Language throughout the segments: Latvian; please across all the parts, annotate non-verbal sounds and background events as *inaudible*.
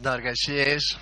Dārgais Jēzu,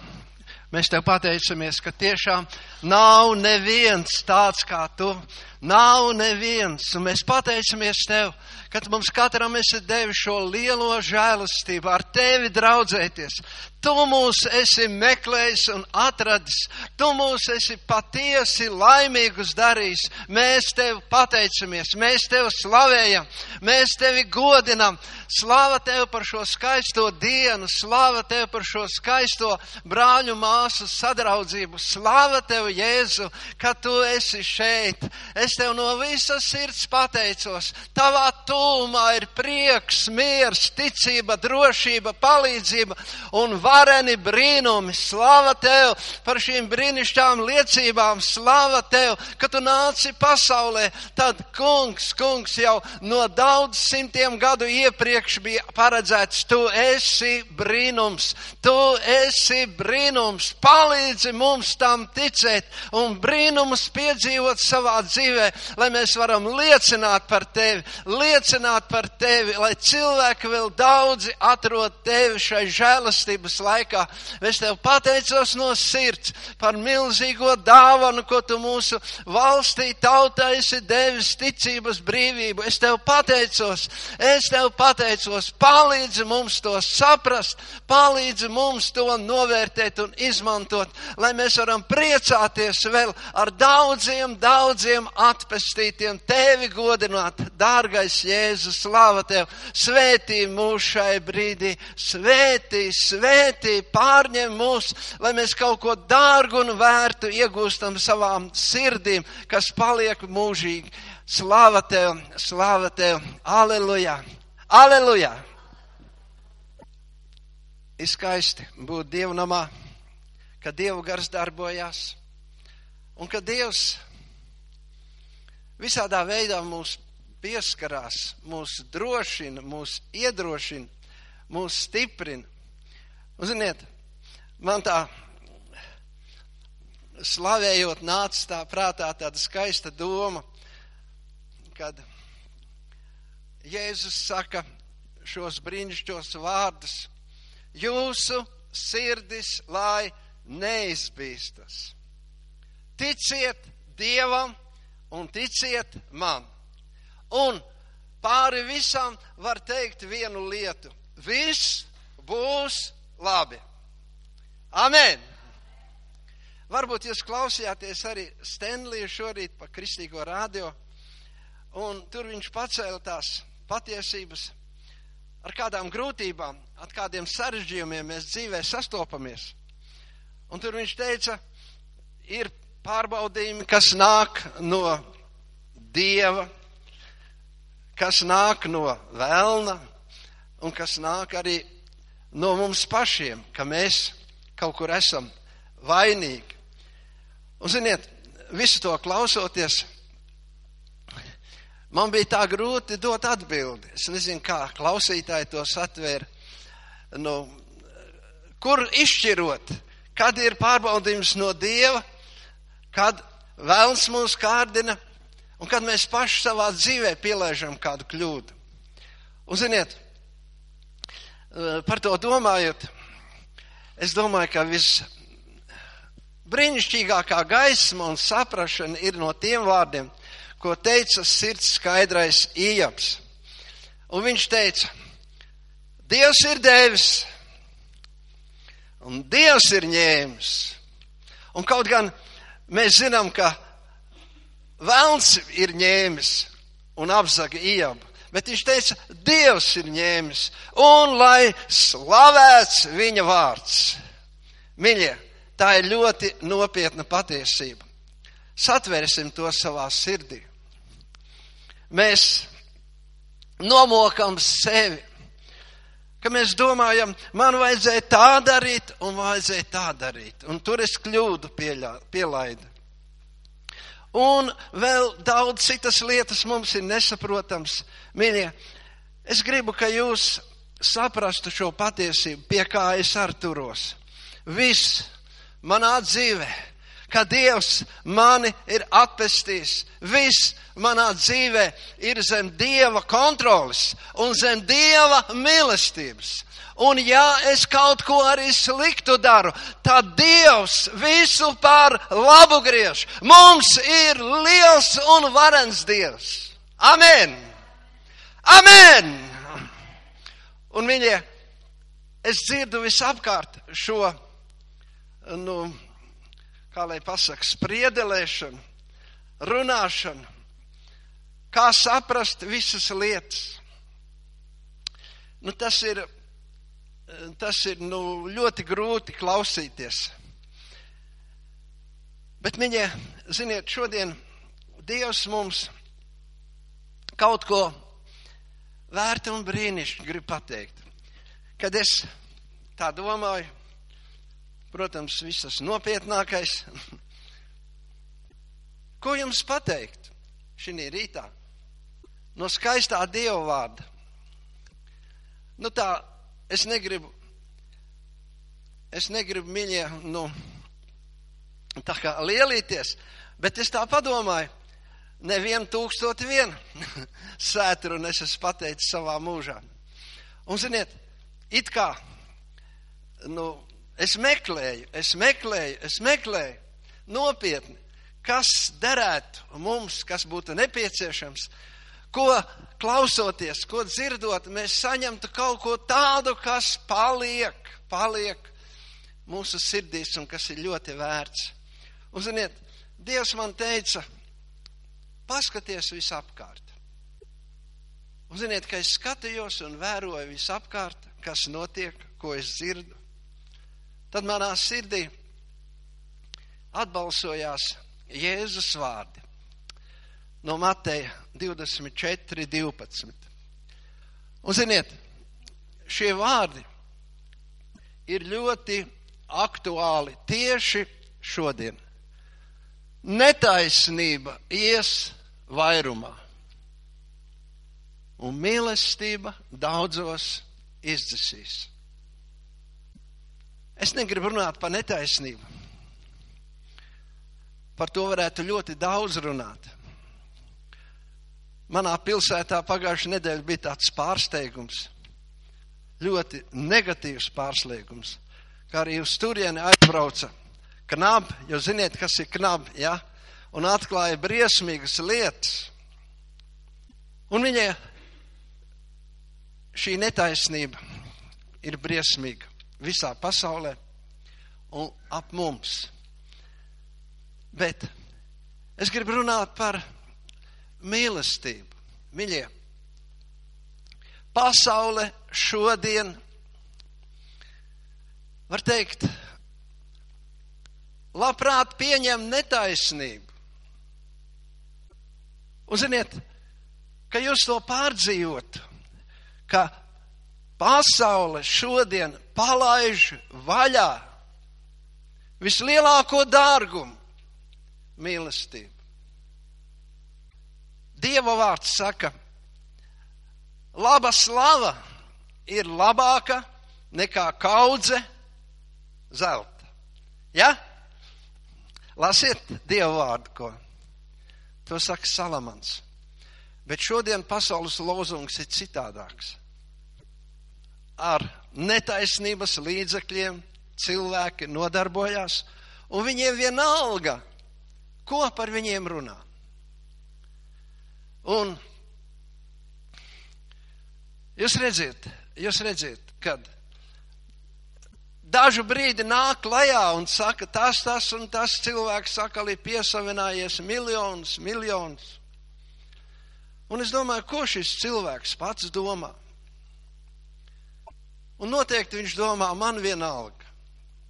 mēs tev pateicamies, ka tiešām nav neviens tāds kā tu. Nav neviens, un mēs pateicamies tev, ka tu mums katram esi devis šo lielo žēlastību, ar tevi draudzēties. Tu mūs esi meklējis un atradis, tu mūs esi patiesi laimīgus darījis. Mēs tev pateicamies, mēs tev slavējam, mēs tevi godinam. Slava tev par šo skaisto dienu, slava tev par šo skaisto brāļu māsu sadraudzību, slava tev, Jēzu, ka tu esi šeit. Es tev no visas sirds pateicos. Tavā tūmā ir prieks, miers, ticība, drošība, palīdzība un vareni brīnumi. Slava tev par šīm brīnišķām liecībām, slava tev, ka tu nāci pasaulē. Tad kungs, kungs jau no daudz simtiem gadu iepriekš bija paredzēts, tu esi brīnums, tu esi brīnums, palīdzi mums tam ticēt un brīnumus piedzīvot savā dzīvē, lai mēs varam liecināt par tevi, liecināt par tevi, lai cilvēki vēl daudzi atrod tevi šai žēlastības laikā. Es tev pateicos no sirds par milzīgo dāvanu, ko tu mūsu valstī tautai esi devis ticības brīvību. Es tev pateicos, es tev pateicos, palīdzi mums to saprast, palīdzi mums to novērtēt un izmantot, lai mēs varam priecāties vēl ar daudziem, daudziem atpestītiem, tevi godināt, dārgais Jēzus, slava tev, svētī mūs šai brīdī, svētī, svētī, pārņem mūs, lai mēs kaut ko dārgu un vērtu iegūstam savām sirdīm, kas paliek mūžīgi. Slāva tev, slāva tev, aleluja! Aleluja! Ir skaisti būt Dieva namā, kad Dieva gars darbojas un ka Dievs visādā veidā mūs pieskarās, mūs drošina, mūs iedrošina, mūs stiprina. Un, ziniet, man tā slavējot nāca tā prātā tāda skaista doma, kad Jēzus saka šos brīnišķos vārdus. Jūsu sirdis, lai neizbīstas. Ticiet Dievam un ticiet man. Un pāri visam var teikt vienu lietu. Viss būs labi. Amen! Varbūt jūs klausījāties arī Stenliju šorīt pa kristīgo radio, un tur viņš pacēla tās patiesības, ar kādām grūtībām, ar kādiem sarežģījumiem mēs dzīvē sastopamies. Un tur viņš teica, ir pārbaudījumi, kas nāk no dieva, kas nāk no vēlna un kas nāk arī no mums pašiem, ka mēs kaut kur esam vainīgi. Un ziniet, visu to klausoties, Man bija tā grūti dot atbildi. Es nezinu, kā klausītāji to satvēra. Nu, kur izšķirot, kad ir pārbaudījums no Dieva, kad vēlns mūs kārdina un kad mēs paši savā dzīvē pielēžam kādu kļūdu. Un ziniet, par to domājot, es domāju, ka viss brīnišķīgākā gaisma un saprašana ir no tiem vārdiem, ko teica sirds skaidrais Iejaps. Un viņš teica, Dievs ir devis, un Dievs ir ņēmis. Un kaut gan mēs zinām, ka Velns ir ņēmis un apzaga Iejabu, bet viņš teica, Dievs ir ņēmis, un lai slavēts viņa vārds. Miļie, tā ir ļoti nopietna patiesība. Satversim to savā sirdī mēs nomokam sevi. Ka mēs domājam, man vajadzēja tā darīt un vajadzēja tā darīt. Un tur es kļūdu pieļā, pielaidu. Un vēl daudz citas lietas mums ir nesaprotams. Mīļie, es gribu, ka jūs saprastu šo patiesību, pie kā es ar turos. Viss manā dzīvē ka Dievs mani ir atpestījis. Viss manā dzīvē ir zem Dieva kontrolas un zem Dieva mīlestības. Un ja es kaut ko arī sliktu daru, tad Dievs visu par labu griež. Mums ir liels un varens Dievs. Amen! Amen! Un viņi, es dzirdu visapkārt šo, nu, kā lai pasaka, spriedelēšanu, runāšanu, kā saprast visas lietas. Nu, tas ir, tas ir nu, ļoti grūti klausīties. Bet, viņa, ziniet, šodien Dievs mums kaut ko vērtu un brīnišķīgi grib pateikt. Kad es tā domāju, protams, visas nopietnākais, *laughs* ko jums pateikt šī rītā no skaistā Dieva vārda? Nu tā, es negribu, es negribu mīļie, nu, tā kā lielīties, bet es tā padomāju, nevienu tūkstoti vien *laughs* sētru un es esmu pateicis savā mūžā. Un ziniet, it kā, nu, es meklēju, es meklēju, es meklēju nopietni, kas derētu mums, kas būtu nepieciešams, ko klausoties, ko dzirdot, mēs saņemtu kaut ko tādu, kas paliek, paliek mūsu sirdīs un kas ir ļoti vērts. Un, ziniet, Dievs man teica, paskaties visapkārt. Un, ziniet, ka es skatījos un vēroju visapkārt, kas notiek, ko es dzirdu. Tad manā sirdī atbalsojās Jēzus vārdi no Mateja 24, 12. Un ziniet, šie vārdi ir ļoti aktuāli tieši šodien. Netaisnība ies vairumā, un mīlestība daudzos izdzisīs. Es negribu runāt par netaisnību. Par to varētu ļoti daudz runāt. Manā pilsētā pagājušajā nedēļā bija tāds pārsteigums, ļoti negatīvs pārsteigums, kā arī uz turieni aizbrauca knabi, jo ziniet, kas ir knabi, ja? Un atklāja briesmīgas lietas. Un viņai šī netaisnība ir briesmīga visā pasaulē un ap mums. Bet es gribu runāt par mīlestību. Mīļie, pasaule šodien, var teikt, labprāt pieņem netaisnību. Un ziniet, ka jūs to pārdzīvot, ka pasaule šodien palaiž vaļā vislielāko dārgumu - mīlestību. Dieva vārds saka, laba slava ir labāka nekā kaudze zelta. Ja? Lasiet Dieva vārdu, ko. To saka Salamans. Bet šodien pasaules lozungs ir citādāks. Ar netaisnības līdzekļiem cilvēki nodarbojās, un viņiem vienalga, ko par viņiem runā. Un jūs redziet, jūs redziet, kad dažu brīdi nāk klajā un saka, tas, tas un tas cilvēks saka, ir piesavinājies miljonus, miljonus. Un es domāju, ko šis cilvēks pats domā? Un noteikti viņš domā, man vienalga,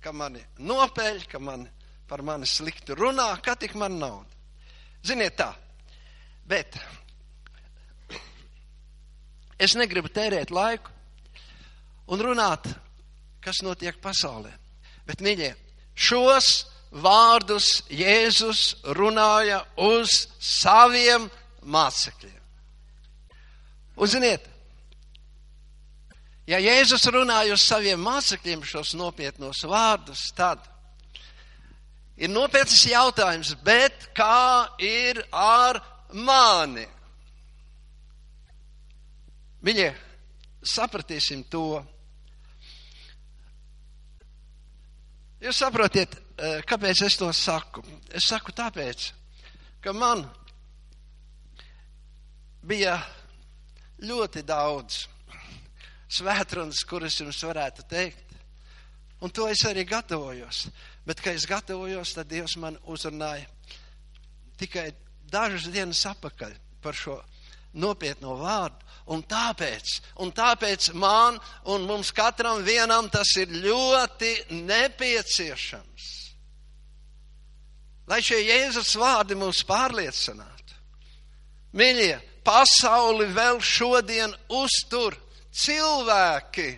ka mani nopeļ, ka mani par mani slikti runā, ka tik man nauda. Ziniet tā, bet Es negribu tērēt laiku un runāt, kas notiek pasaulē. Bet, mīļie, šos vārdus Jēzus runāja uz saviem mācekļiem. Un ziniet, ja Jēzus runāja uz saviem mācekļiem šos nopietnos vārdus, tad ir nopietns jautājums, bet kā ir ar mani? Viņi sapratīsim to, Jūs saprotiet, eh, kāpēc es to saku? Es saku tāpēc, ka man bija ļoti daudz svētrunas, kuras jums varētu teikt. Un to es arī gatavojos. Bet, kad es gatavojos, tad Dievs man uzrunāja tikai dažas dienas apakaļ par šo nopietno vārdu. Un tāpēc, un tāpēc man un mums katram vienam tas ir ļoti nepieciešams. Lai šie Jēzus vārdi mums pārliecinātu. Mīļie, pasauli vēl šodien uztur cilvēki,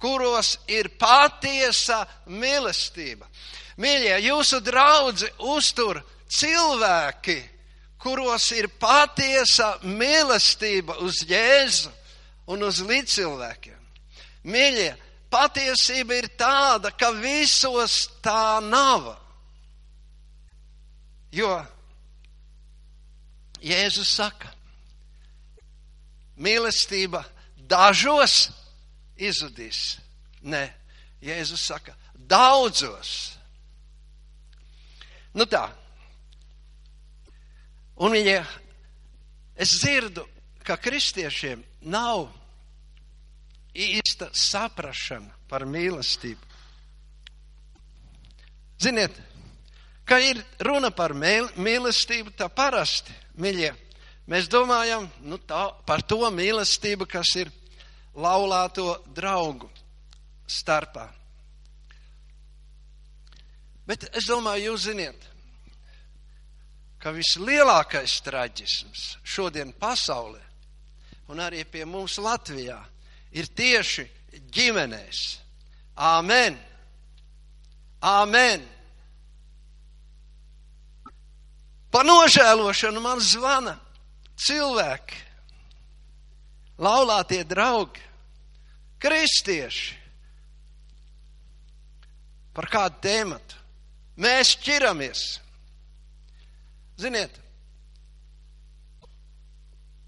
kuros ir patiesa mīlestība. Mīļie, jūsu draudzi uztur cilvēki, kuros ir patiesa mīlestība uz Jēzu un uz līdzcilvēkiem. Mīļie, patiesība ir tāda, ka visos tā nav. Jo Jēzus saka, mīlestība dažos izzudīs. Nē, Jēzus saka, daudzos. Nu tā, Un viņi, es dzirdu, ka kristiešiem nav īsta saprašana par mīlestību. Ziniet, ka ir runa par mīlestību, tā parasti, mīļie, mēs domājam nu, tā, par to mīlestību, kas ir laulāto draugu starpā. Bet es domāju, jūs ziniet, ka vislielākais traģisms šodien pasaulē un arī pie mums Latvijā ir tieši ģimenēs. Āmen! Āmen! Pa nožēlošanu man zvana cilvēki, laulātie draugi, kristieši par kādu tēmatu. Mēs šķiramies. Ziniet,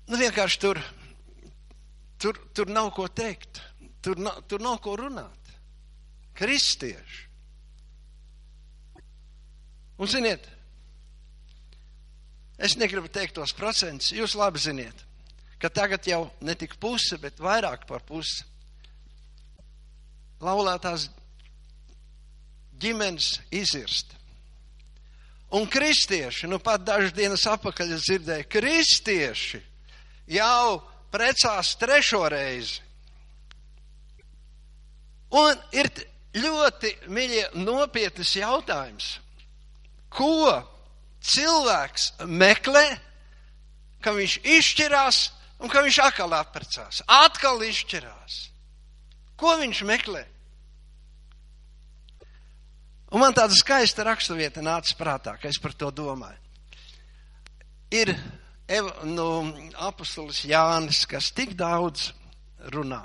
nu vienkārši tur, tur, tur nav ko teikt, tur nav, tur nav ko runāt. Kristieši. Un ziniet, es negribu teikt tos procentus, jūs labi ziniet, ka tagad jau ne tik puse, bet vairāk par pusi laulātās ģimenes izirst. Un kristieši, nu pat dažas dienas apakaļ es dzirdēju, kristieši jau precās trešo reizi. Un ir ļoti, mīļie, nopietnas jautājums, ko cilvēks meklē, ka viņš izšķirās un ka viņš atkal apprecās, atkal izšķirās. Ko viņš meklē? Un man tāda skaista raksturvieta nāca prātā, ka es par to domāju. Ir nu, apustulis Jānis, kas tik daudz runā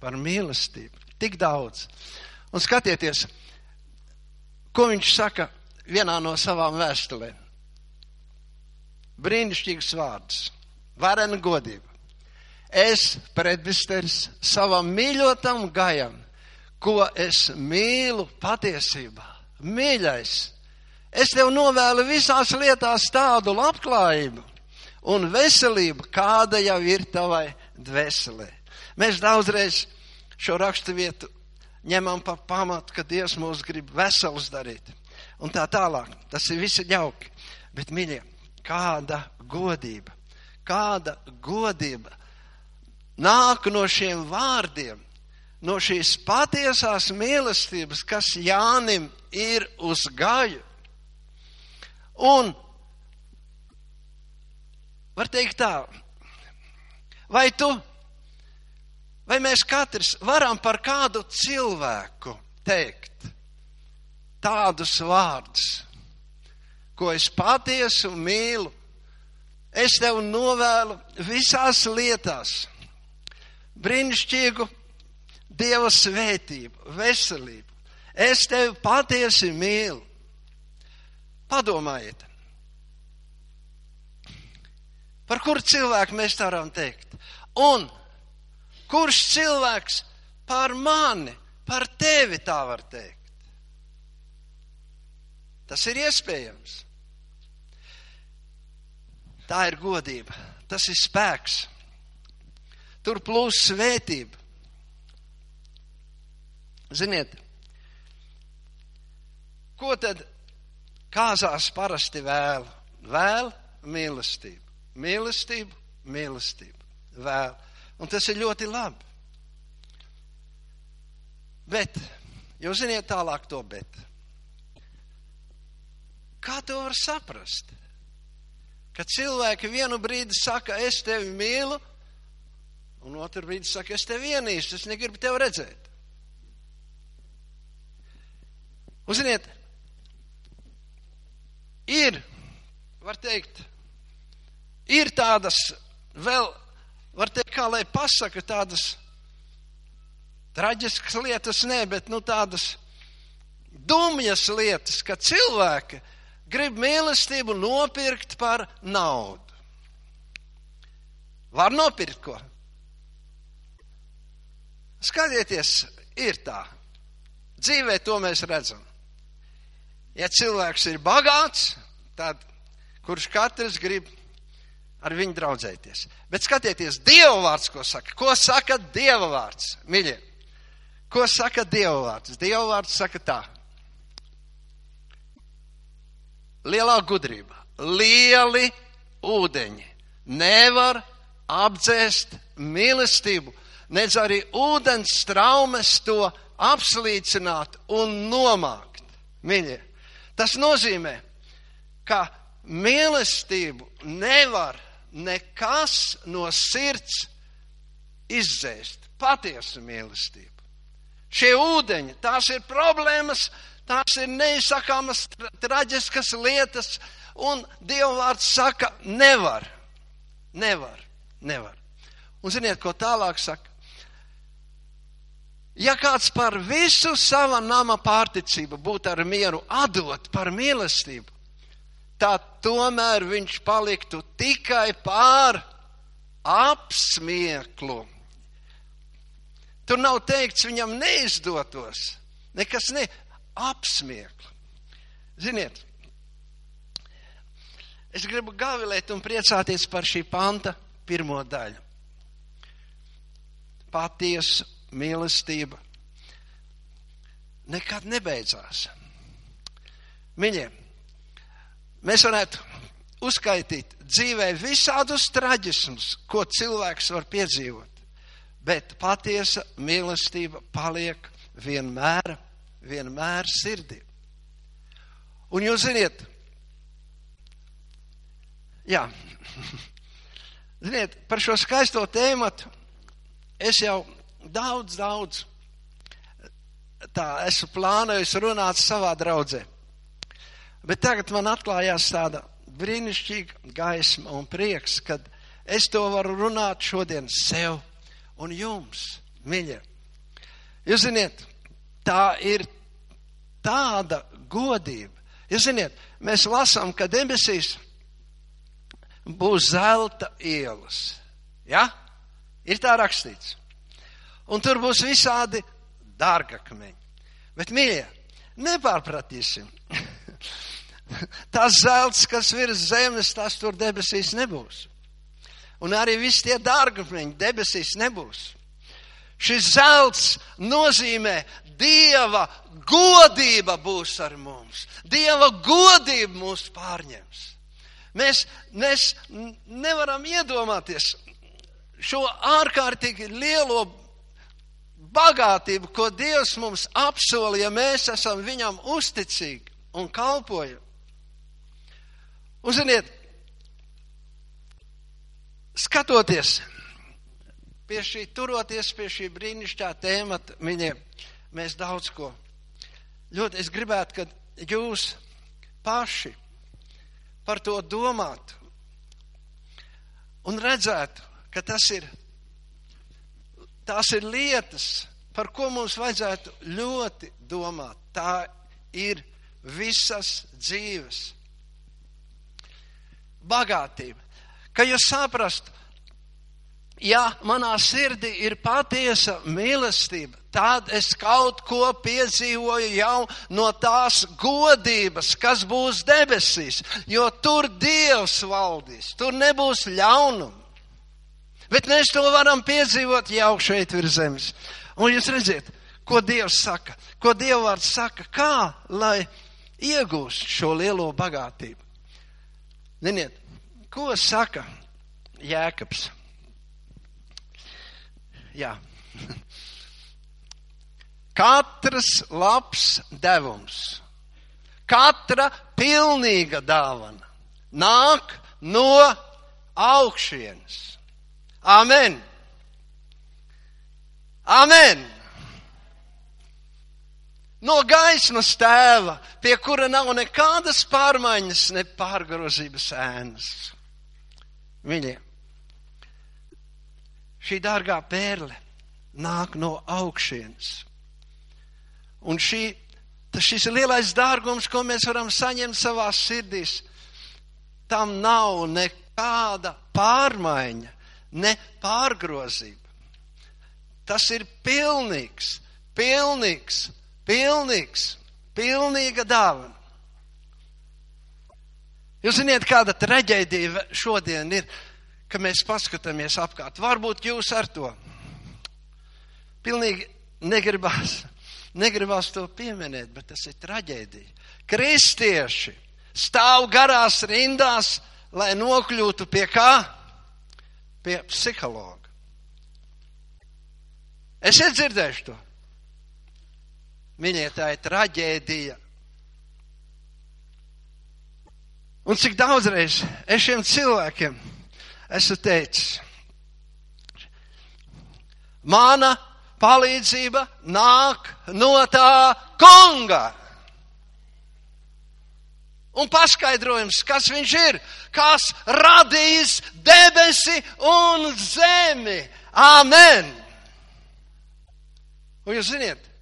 par mīlestību, tik daudz. Un skatieties, ko viņš saka vienā no savām vēstulēm. Brīnišķīgs vārds, varena godība. Es, predbisteris, savam mīļotam gajam, ko es mīlu patiesībā Mīļais, es tev novēlu visās lietās tādu labklājību un veselību, kāda jau ir tavai dvēselē. Mēs daudzreiz šo rakstu vietu ņemam pa pamatu, ka Dievs mūs grib veselus darīt. Un tā tālāk. Tas ir visi jauki. Bet, mīļie, kāda godība, kāda godība nāk no šiem vārdiem, no šīs patiesās mīlestības, kas Jānim ir uz gaju. Un var teikt tā, vai tu, vai mēs katrs varam par kādu cilvēku teikt tādus vārdus, ko es patiesu mīlu, es tev novēlu visās lietās brīnišķīgu Dieva svētību, veselību, Es tevi patiesi mīlu. Padomājiet, par kuru cilvēku mēs tā varam teikt. Un kurš cilvēks par mani, par tevi tā var teikt? Tas ir iespējams. Tā ir godība, tas ir spēks. Tur plūs svētība. Ziniet, ko tad kāzās parasti vēl? Vēl mīlestību. Mīlestību, mīlestību. Vēl. Un tas ir ļoti labi. Bet, jūs ziniet tālāk to bet. Kā to var saprast? Kad cilvēki vienu brīdi saka, es tevi mīlu, un otru brīdi saka, es tevi ienīstu, es negribu tevi redzēt. Uziniet, ir, var teikt, ir tādas vēl, var teikt, kā lai pasaka, tādas traģiskas lietas, nē, bet nu tādas dumjas lietas, ka cilvēki grib mīlestību nopirkt par naudu. Var nopirkt ko? Skatieties, ir tā. Dzīvē to mēs redzam. Ja cilvēks ir bagāts, tad kurš katrs grib ar viņu draudzēties. Bet skatieties, Dieva vārds, ko saka? Ko saka Dieva vārds, mīļie? Ko saka Dieva vārds? Dieva vārds saka tā. Lielā gudrība, lieli ūdeņi nevar apdzēst mīlestību, nedz arī ūdens traumes to apslīcināt un nomākt. Mīļie, tas nozīmē, ka mīlestību nevar nekas no sirds izdzēst. Patiesu mīlestību. Šie ūdeņi, tās ir problēmas, tās ir neizsakāmas traģiskas lietas, un Dieva vārds saka, nevar, nevar, nevar. Un ziniet, ko tālāk saka? Ja kāds par visu sava nama pārticību būtu ar mieru atdot par mīlestību, tad tomēr viņš paliktu tikai pār apsmieklu. Tur nav teikts, viņam neizdotos. Nekas ne apsmiekla. Ziniet, es gribu gavilēt un priecāties par šī panta pirmo daļu. Patiesa mīlestība nekad nebeidzās. Mīļie, mēs varētu uzskaitīt dzīvē visādus traģismus, ko cilvēks var piedzīvot bet patiesa mīlestība paliek vienmēr, vienmēr sirdī. Un jūs ziniet, jā, *laughs* ziniet, par šo skaisto tēmatu es jau daudz, daudz tā esmu plānojis runāt savā draudzē. Bet tagad man atklājās tāda brīnišķīga gaisma un prieks, kad es to varu runāt šodien sev un jums, mīļie. Jūs ziniet, tā ir tāda godība. Jūs ziniet, mēs lasām, ka debesīs būs zelta ielas. Ja? Ir tā rakstīts. Un tur būs visādi dārgakmeņi. Bet, mīļie, nepārpratīsim. *laughs* tas zelts, kas virs zemes, tas tur debesīs nebūs. Un arī visi tie dārgakmeņi debesīs nebūs. Šis zelts nozīmē Dieva godība būs ar mums. Dieva godība mūs pārņems. Mēs, mēs nevaram iedomāties šo ārkārtīgi lielo bagātību, ko Dievs mums apsolīja, ja mēs esam viņam uzticīgi un kalpojam. Uziniet, skatoties pie šī, turoties pie šī brīnišķā tēmata, viņiem, mēs daudz ko. Ļoti es gribētu, ka jūs paši par to domātu un redzētu, ka tas ir, tās ir lietas, par ko mums vajadzētu ļoti domāt. Tā ir visas dzīves bagātība ka jūs saprastu, ja manā sirdī ir patiesa mīlestība, tad es kaut ko piedzīvoju jau no tās godības, kas būs debesīs, jo tur Dievs valdīs, tur nebūs ļaunuma. Bet mēs to varam piedzīvot jau šeit virs zemes. Un jūs redziet, ko Dievs saka, ko Dievvārds saka, kā lai iegūst šo lielo bagātību. Ziniet, ko saka Jēkabs? Jā. *laughs* Katrs labs devums, katra pilnīga dāvana nāk no augšienes. Amen! Amen! No gaismas tēva, pie kura nav nekādas pārmaiņas, ne pārgrozības ēnas. Mīļie, šī dārgā pērle nāk no augšienes. Un šī, šis lielais dārgums, ko mēs varam saņemt savā sirdīs, tam nav nekāda pārmaiņa, ne pārgrozība. Tas ir pilnīgs, pilnīgs, pilnīgs, pilnīga dāvana. Jūs zināt, kāda traģēdija šodien ir, ka mēs paskatāmies apkārt. Varbūt jūs ar to pilnīgi negribās, negribās to pieminēt, bet tas ir traģēdija. Kristieši stāv garās rindās, lai nokļūtu pie kā? Pie psihologa. Es iedzirdēšu to. Viņai tā ir traģēdija. Un cik daudzreiz es šiem cilvēkiem esmu teicis, mana palīdzība nāk no tā kunga. Un paskaidrojums, kas viņš ir, kas radījis debesi un zemi. Amen! Un jūs ziniet,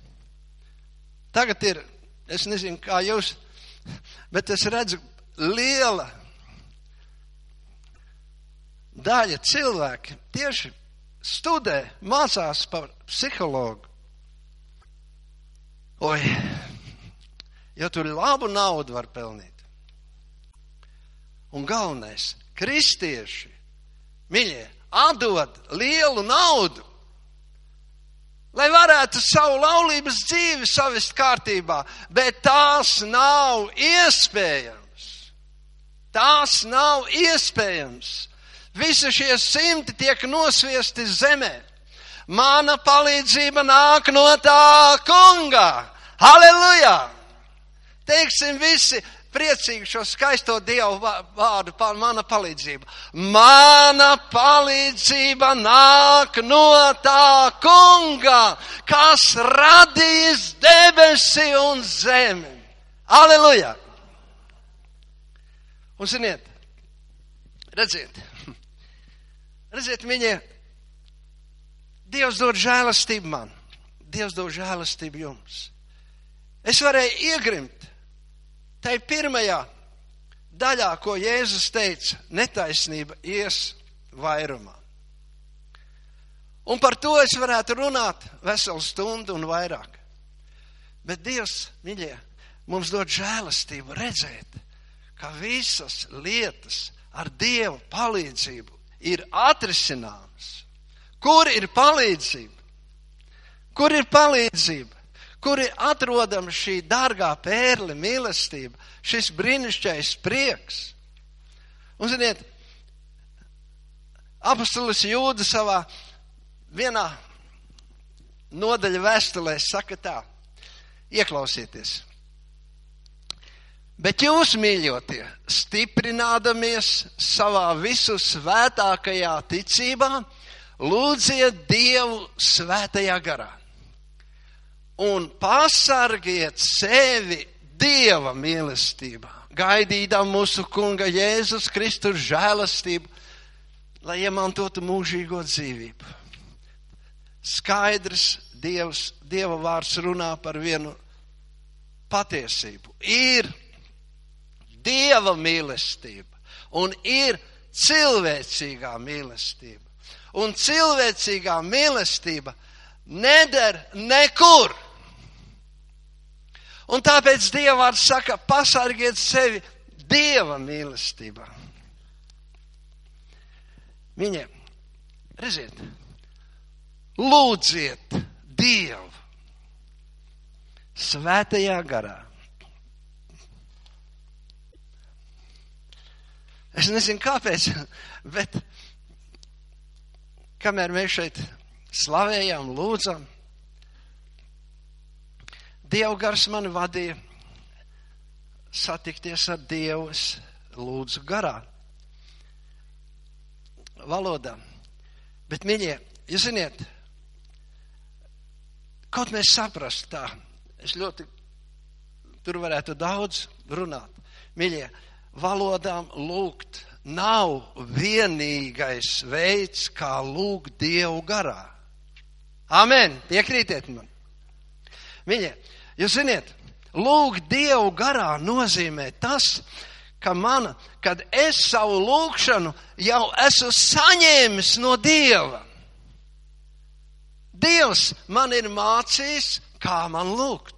Tagad ir, es nezinu, kā jūs, bet es redzu liela daļa cilvēki tieši studē, mācās par psihologu. Oi, jo tur labu naudu var pelnīt. Un galvenais, kristieši, mīļie, atdod lielu naudu lai varētu savu laulības dzīvi savest kārtībā, bet tās nav iespējams. Tās nav iespējams. Visi šie simti tiek nosviesti zemē. Mana palīdzība nāk no tā kunga. Halleluja! Teiksim visi, priecīgi šo skaisto Dievu vārdu par mana palīdzība. Mana palīdzība nāk no tā kunga, kas radījis debesi un zemi. Aleluja! Un ziniet, redziet, redziet, viņi, Dievs dod žēlastību man, Dievs dod žēlastību jums. Es varēju iegrimt Tai pirmajā daļā, ko Jēzus teica, netaisnība ies vairumā. Un par to es varētu runāt veselu stundu un vairāk. Bet Dievs, mīļie, mums dod žēlastību redzēt, ka visas lietas ar Dievu palīdzību ir atrisināmas. Kur ir palīdzība? Kur ir palīdzība? Kur ir atrodama šī dārgā pērle, mīlestība, šis brīnišķīgais prieks. Un, ziniet, apustulis Jūda savā vienā nodaļa vēstulē saka tā, ieklausieties. Bet jūs, mīļotie, stiprinādamies savā visu svētākajā ticībā, lūdziet Dievu svētajā garā un pasargiet sevi Dieva mīlestībā, gaidīdam mūsu Kunga Jēzus Kristus žēlastību, lai iemantotu mūžīgo dzīvību. Skaidrs Dievs, Dieva vārds runā par vienu patiesību. Ir Dieva mīlestība un ir cilvēcīgā mīlestība. un cilvēcīgā mīlestība neder nekur. Un tāpēc Dievvvārds saka, pasargiet sevi Dieva mīlestībā. Viņiem, redziet, lūdziet Dievu svētajā garā. Es nezinu, kāpēc, bet kamēr mēs šeit slavējām, lūdzam, Dieva gars mani vadīja satikties ar Dievu, lūdzu garā valodā. Bet, mīļie, jūs ziniet, kaut mēs saprast tā, es ļoti tur varētu daudz runāt. Mīļie, valodām lūgt nav vienīgais veids, kā lūgt Dievu garā. Amen, piekrītiet man. Mīļie, Jūs ziniet, lūgt Dievu garā nozīmē tas, ka man, kad es savu lūgšanu jau esmu saņēmis no Dieva. Dievs man ir mācījis, kā man lūgt.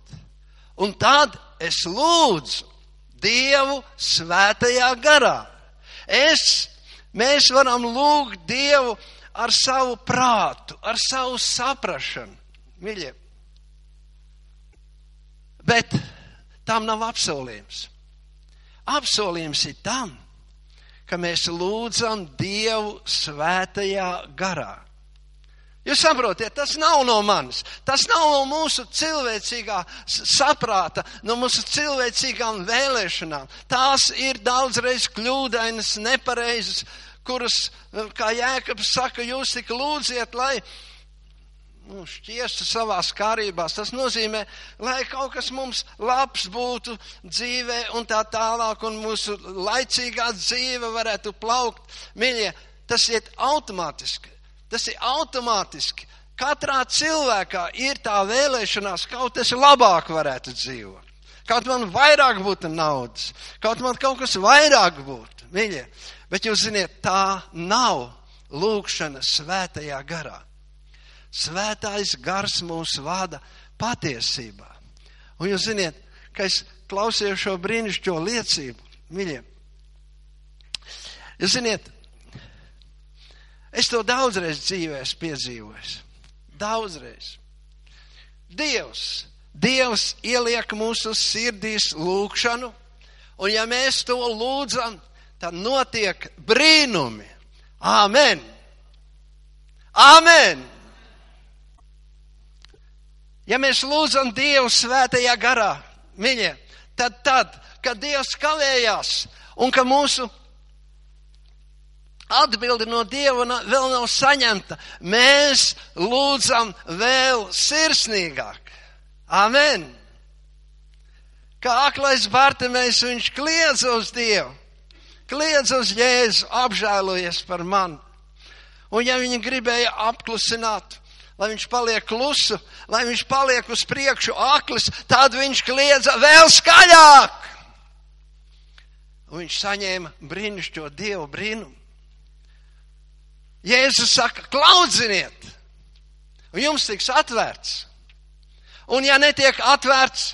Un tad es lūdzu Dievu svētajā garā. Es, mēs varam lūgt Dievu ar savu prātu, ar savu saprašanu. Mīļie, Bet tam nav apsolījums. Apsolījums ir tam, ka mēs lūdzam Dievu svētajā garā. Jūs saprotiet, tas nav no manis, tas nav no mūsu cilvēcīgā saprāta, no mūsu cilvēcīgām vēlēšanām. Tās ir daudzreiz kļūdainas, nepareizas, kuras, kā Jēkabs saka, jūs tik lūdziet, lai nu, šķiestu savās kārībās. Tas nozīmē, lai kaut kas mums labs būtu dzīvē un tā tālāk, un mūsu laicīgā dzīve varētu plaukt. Mīļie, tas iet automātiski. Tas ir automātiski. Katrā cilvēkā ir tā vēlēšanās, kaut es labāk varētu dzīvot. Kaut man vairāk būtu naudas, kaut man kaut kas vairāk būtu, mīļie. Bet jūs ziniet, tā nav lūkšana svētajā garā. Svētais gars mūs vada patiesībā. Un jūs ziniet, ka es klausījos šo brīnišķo liecību, mīļie. Jūs ziniet, es to daudzreiz dzīvē esmu piedzīvojis. Daudzreiz. Dievs, Dievs ieliek mūsu sirdīs lūgšanu, un ja mēs to lūdzam, tad notiek brīnumi. Āmen! Āmen! Ja mēs lūdzam Dievu svētajā garā, mīļie, tad, tad, kad Dievs kavējās un ka mūsu atbildi no Dieva vēl nav saņemta, mēs lūdzam vēl sirsnīgāk. Amen! Kā aklais Bartimējs, viņš kliedz uz Dievu, kliedz uz Jēzu, apžēlojies par mani. Un ja viņi gribēja apklusināt, lai viņš paliek klusu, lai viņš paliek uz priekšu aklis, tad viņš kliedza vēl skaļāk. Un viņš saņēma brīnišķo dievu brīnumu. Jēzus saka, klaudziniet, un jums tiks atvērts. Un ja netiek atvērts,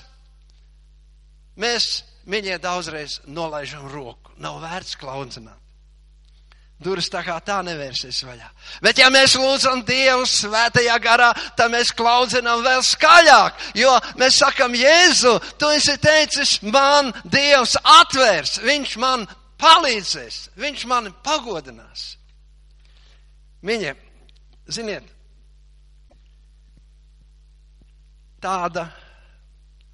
mēs, mīļie, daudzreiz nolaižam roku. Nav vērts klaudzināt. Durvis tā kā tā nevērsies vaļā. Bet ja mēs lūdzam Dievu svētajā garā, tad mēs klaudzinām vēl skaļāk, jo mēs sakam, Jēzu, tu esi teicis, man Dievs atvērs, viņš man palīdzēs, viņš mani pagodinās. Viņa, ziniet, tāda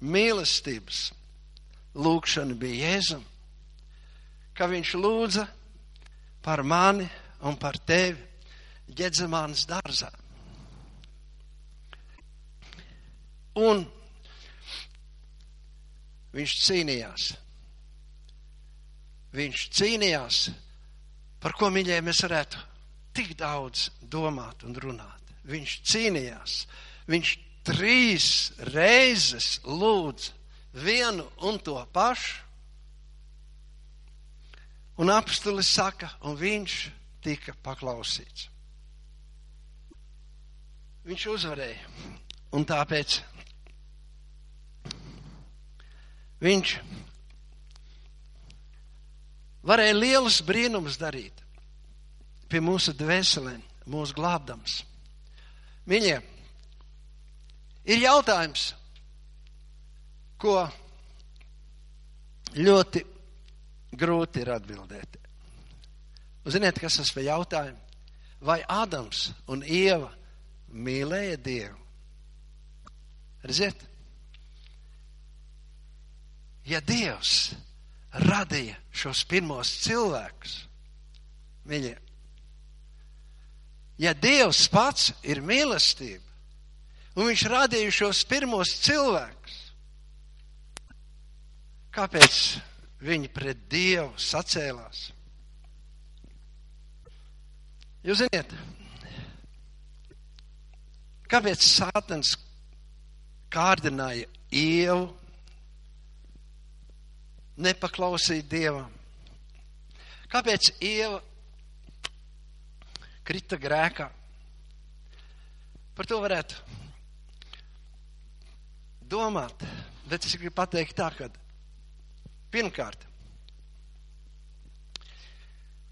mīlestības lūkšana bija Jēzum, ka viņš lūdza par mani un par tevi Ģedzemānas dārzā. Un viņš cīnījās. Viņš cīnījās, par ko mīļie mēs varētu tik daudz domāt un runāt. Viņš cīnījās. Viņš trīs reizes lūdz vienu un to pašu. Un apstulis saka, un viņš tika paklausīts. viņš uzvarēja. Un tāpēc viņš varēja lielus brīnumus darīt pie mūsu dvēselēm, mūsu glābdams. Viņiem ir jautājums, ko ļoti grūti ir atbildēt. Un ziniet, kas tas bija jautājums? Vai Ādams un Ieva mīlēja Dievu? Redziet, ja Dievs radīja šos pirmos cilvēkus, viņiem, ja Dievs pats ir mīlestība, un viņš radīja šos pirmos cilvēkus, kāpēc viņi pret Dievu sacēlās? Jūs ziniet, kāpēc Sātans kārdināja Ievu nepaklausīt Dievam? Kāpēc Ieva krita grēkā? Par to varētu domāt, bet es gribu pateikt tā, ka pirmkārt,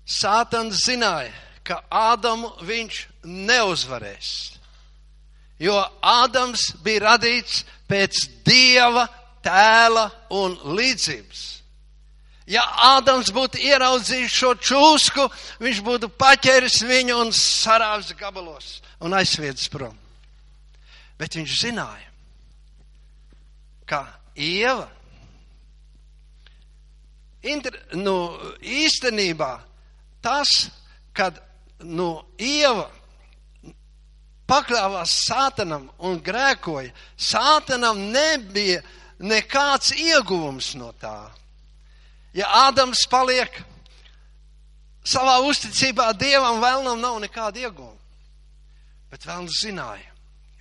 Sātans zināja, ka Ādamu viņš neuzvarēs. Jo Ādams bija radīts pēc Dieva tēla un līdzības. Ja Ādams būtu ieraudzījis šo čūsku, viņš būtu paķēris viņu un sarāvis gabalos un aizsviedis prom. Bet viņš zināja, ka Ieva Inter, nu, īstenībā tas, kad nu, Ieva pakļāvās Sātanam un grēkoja, Sātanam nebija nekāds ieguvums no tā. Ja Ādams paliek savā uzticībā Dievam, vēlnam nav nekāda ieguvuma. Bet vēlns zināja,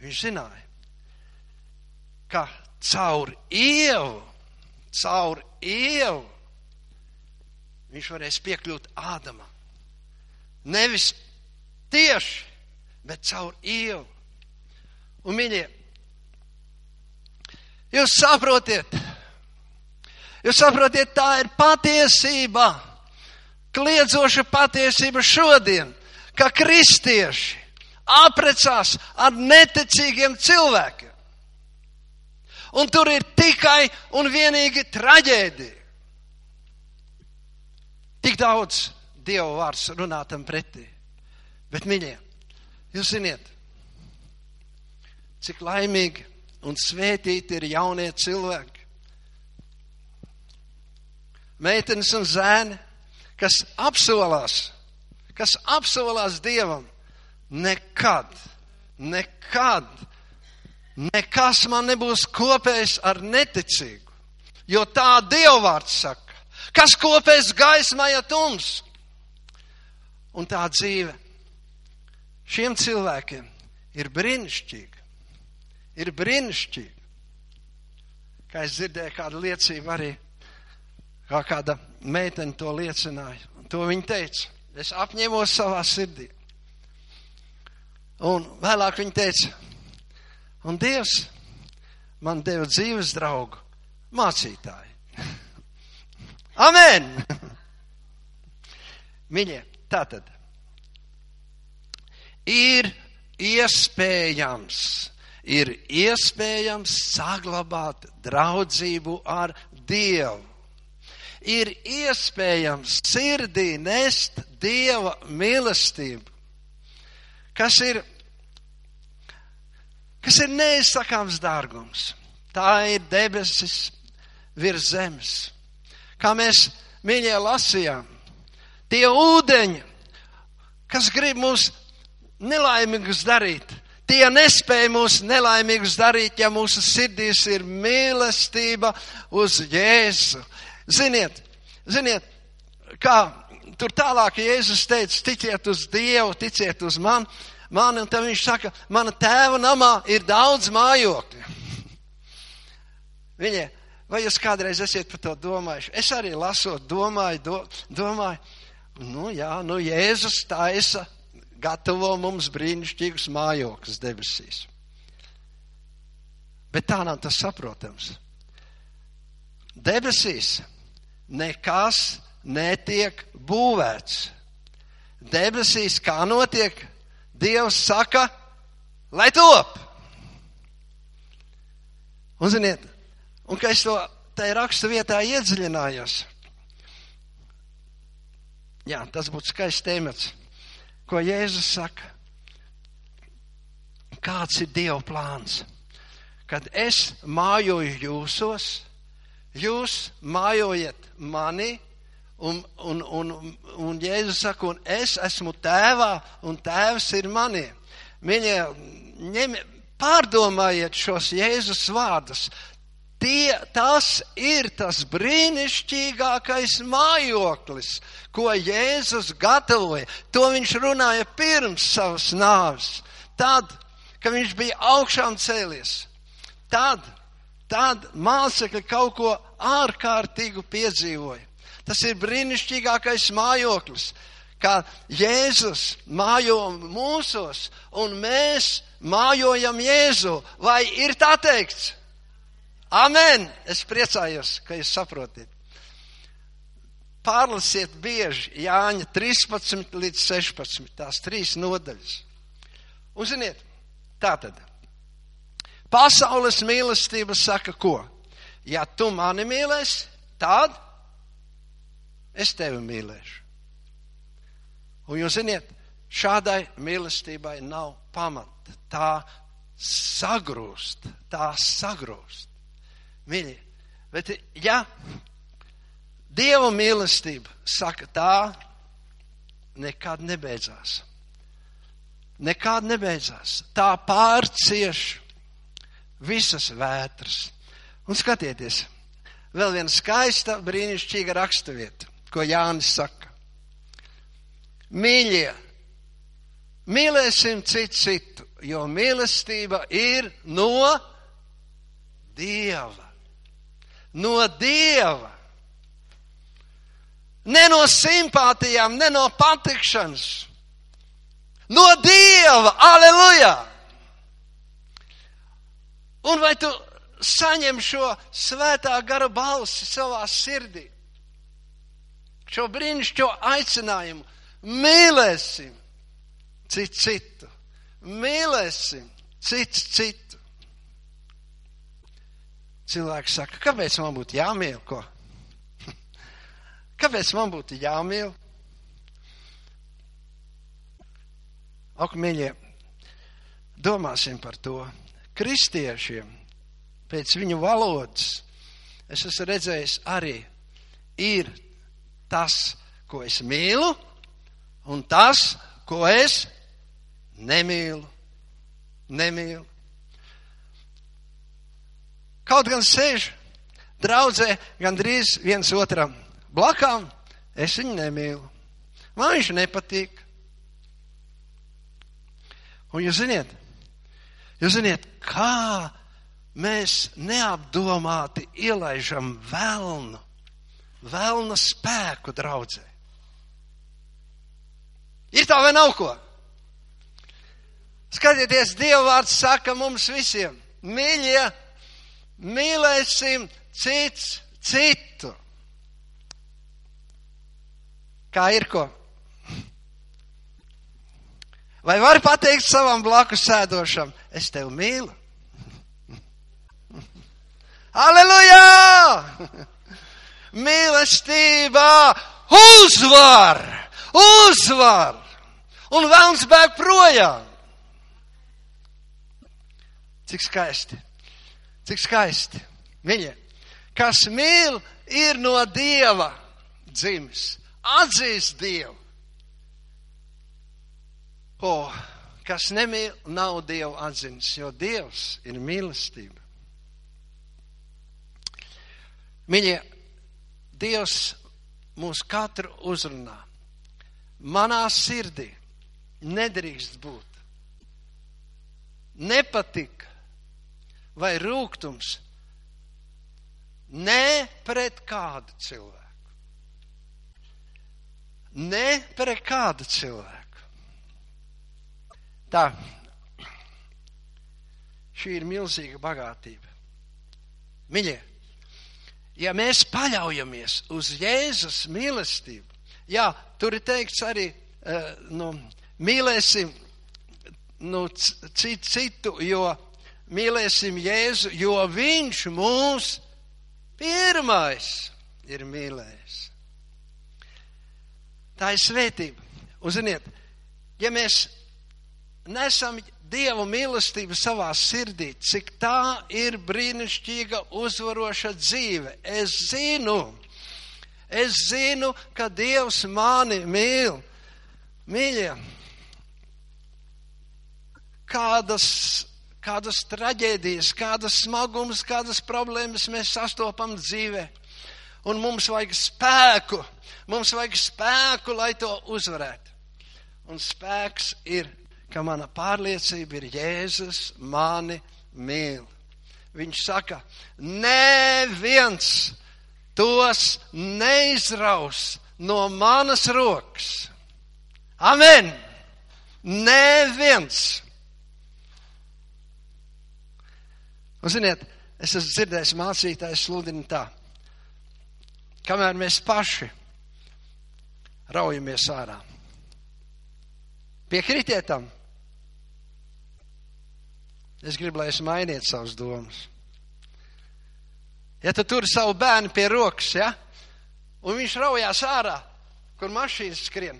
viņš zināja, ka caur ievu, caur ievu viņš varēs piekļūt Ādamam. Nevis tieši, bet caur ievu. Un, mīļie, jūs saprotiet, jūs saprotiet, tā ir patiesība, kliedzoša patiesība šodien, ka kristieši aprecās ar neticīgiem cilvēkiem. Un tur ir tikai un vienīgi traģēdija. Tik daudz Dieva vārds runātam pretī. Bet, mīļie, jūs ziniet, cik laimīgi un svētīti ir jaunie cilvēki. Meitenes un zēni, kas apsolās, kas apsolās Dievam, nekad, nekad, nekas man nebūs kopējis ar neticīgu. Jo tā Dievvārds saka, kas kopēs gaismā, ja tums. Un tā dzīve šiem cilvēkiem ir brīnišķīga. Ir brīnišķīga. Kā es dzirdēju kādu liecību arī, kā kāda meitene to liecināja. Un to viņa teica. Es apņēmos savā sirdī. Un vēlāk viņa teica, un Dievs man deva dzīves draugu, mācītāju. Amen! Mīļie, tātad ir iespējams, ir iespējams saglabāt draudzību ar Dievu. Ir iespējams sirdī nest Dieva mīlestību, kas ir, kas ir neizsakāms dārgums. Tā ir debesis virs zemes. Kā mēs mīļie lasījām, tie ūdeņi, kas grib mūs nelaimīgus darīt. Tie nespēja mūs nelaimīgus darīt, ja mūsu sirdīs ir mīlestība uz Jēzu. Ziniet, ziniet, kā tur tālāk Jēzus teica, ticiet uz Dievu, ticiet uz mani, mani, un tad viņš saka, mana tēva namā ir daudz mājokļu. Viņa, vai jūs kādreiz esat par to domājuši? Es arī lasot, domāju, do, domāju, nu jā, nu Jēzus taisa gatavo mums brīnišķīgus mājokļus debesīs. Bet tā nav tas saprotams. Debesīs nekas netiek būvēts. Debesīs kā notiek, Dievs saka, lai top. Un ziniet, un ka es to tajā raksta vietā iedziļinājos. Jā, tas būtu skaists temats, ko Jēzus saka. Kāds ir Dieva plāns? Kad es mājoju jūsos, jūs mājojat mani, un, un, un, un Jēzus saka, un es esmu tēvā, un tēvs ir manī. Mīļie, pārdomājiet šos Jēzus vārdus. Tie, tas ir tas brīnišķīgākais mājoklis, ko Jēzus gatavoja. To viņš runāja pirms savas nāves. Tad, kad viņš bija augšām cēlies, tad, tad mācekļi kaut ko ārkārtīgu piedzīvoja. Tas ir brīnišķīgākais mājoklis, kā Jēzus mājo mūsos, un mēs mājojam Jēzu. Vai ir tā teikts? Amen! Es priecājos, ka jūs saprotat. Pārlasiet bieži Jāņa 13 līdz 16, tās trīs nodaļas. Un ziniet, tā tad. Pasaules mīlestība saka ko? Ja tu mani mīlēsi, tad es tevi mīlēšu. Un jūs ziniet, šādai mīlestībai nav pamata. Tā sagrūst, tā sagrūst. Mīļi, bet ja Dieva mīlestība saka tā, nekad nebeidzās. Nekad nebeidzās. Tā pārcieš visas vētras. Un skatieties, vēl viena skaista, brīnišķīga raksturvieta, ko Jānis saka. Mīļie, mīlēsim citu citu, jo mīlestība ir no Dieva no Dieva. Ne no simpātijām, ne no patikšanas. No Dieva, aleluja! Un vai tu saņem šo svētā gara balsi savā sirdī? Šo brīnišķo aicinājumu. Mīlēsim citu citu. Mīlēsim citu citu. Cilvēks saka, kāpēc man būtu jāmīl ko? *laughs* Kāpēc man būtu jāmīl? Ak, mīļie, domāsim par to. Kristiešiem pēc viņu valodas es esmu redzējis arī ir tas, ko es mīlu, un tas, ko es nemīlu. Nemīlu. Kaut gan sēž draudzē gandrīz viens otram blakām, es viņu nemīlu. Man viņš nepatīk. Un jūs ziniet, jūs ziniet, kā mēs neapdomāti ielaižam velnu, velna spēku draudzē. Ir tā vai nav ko? Skatieties, Dieva vārds saka mums visiem, mīļie, mīlēsim cits citu. Kā ir ko? Vai var pateikt savam blakus sēdošam, es tevi mīlu? Aleluja! Mīlestība uzvar! Uzvar! Un vēlns bēg projām! Cik skaisti! Cik skaisti. Viņa, kas mīl, ir no Dieva dzimis. Atzīst Dievu. O, kas nemīl, nav Dievu atzinis, jo Dievs ir mīlestība. Mīļie, Dievs mūs katru uzrunā. Manā sirdī nedrīkst būt nepatika, vai rūkums ne pret kādu cilvēku. Ne pret kādu cilvēku. Tā. Šī ir milzīga bagātība. Miļie, ja mēs paļaujamies uz Jēzus mīlestību, jā, tur ir teikts arī, uh, nu, mīlēsim nu, citu, jo mīlēsim Jēzu, jo viņš mūs pirmais ir mīlējis. Tā ir svētība. Uziniet, ja mēs nesam Dievu mīlestību savā sirdī, cik tā ir brīnišķīga uzvaroša dzīve. Es zinu, es zinu, ka Dievs mani mīl. Mīļie, kādas, kādas traģēdijas, kādas smagums, kādas problēmas mēs sastopam dzīvē. Un mums vajag spēku, mums vajag spēku, lai to uzvarētu. Un spēks ir ka mana pārliecība ir Jēzus mani mīl. Viņš saka, neviens tos neizraus no manas rokas. Amen! Neviens! Un, ziniet, es esmu dzirdējis mācītājs sludina tā, kamēr mēs paši raujamies ārā. Piekritiet tam! Es gribu, lai jūs mainiet savus domas. Ja tu tur savu bērnu pie rokas, ja, un viņš raujās ārā, kur mašīnas skrien,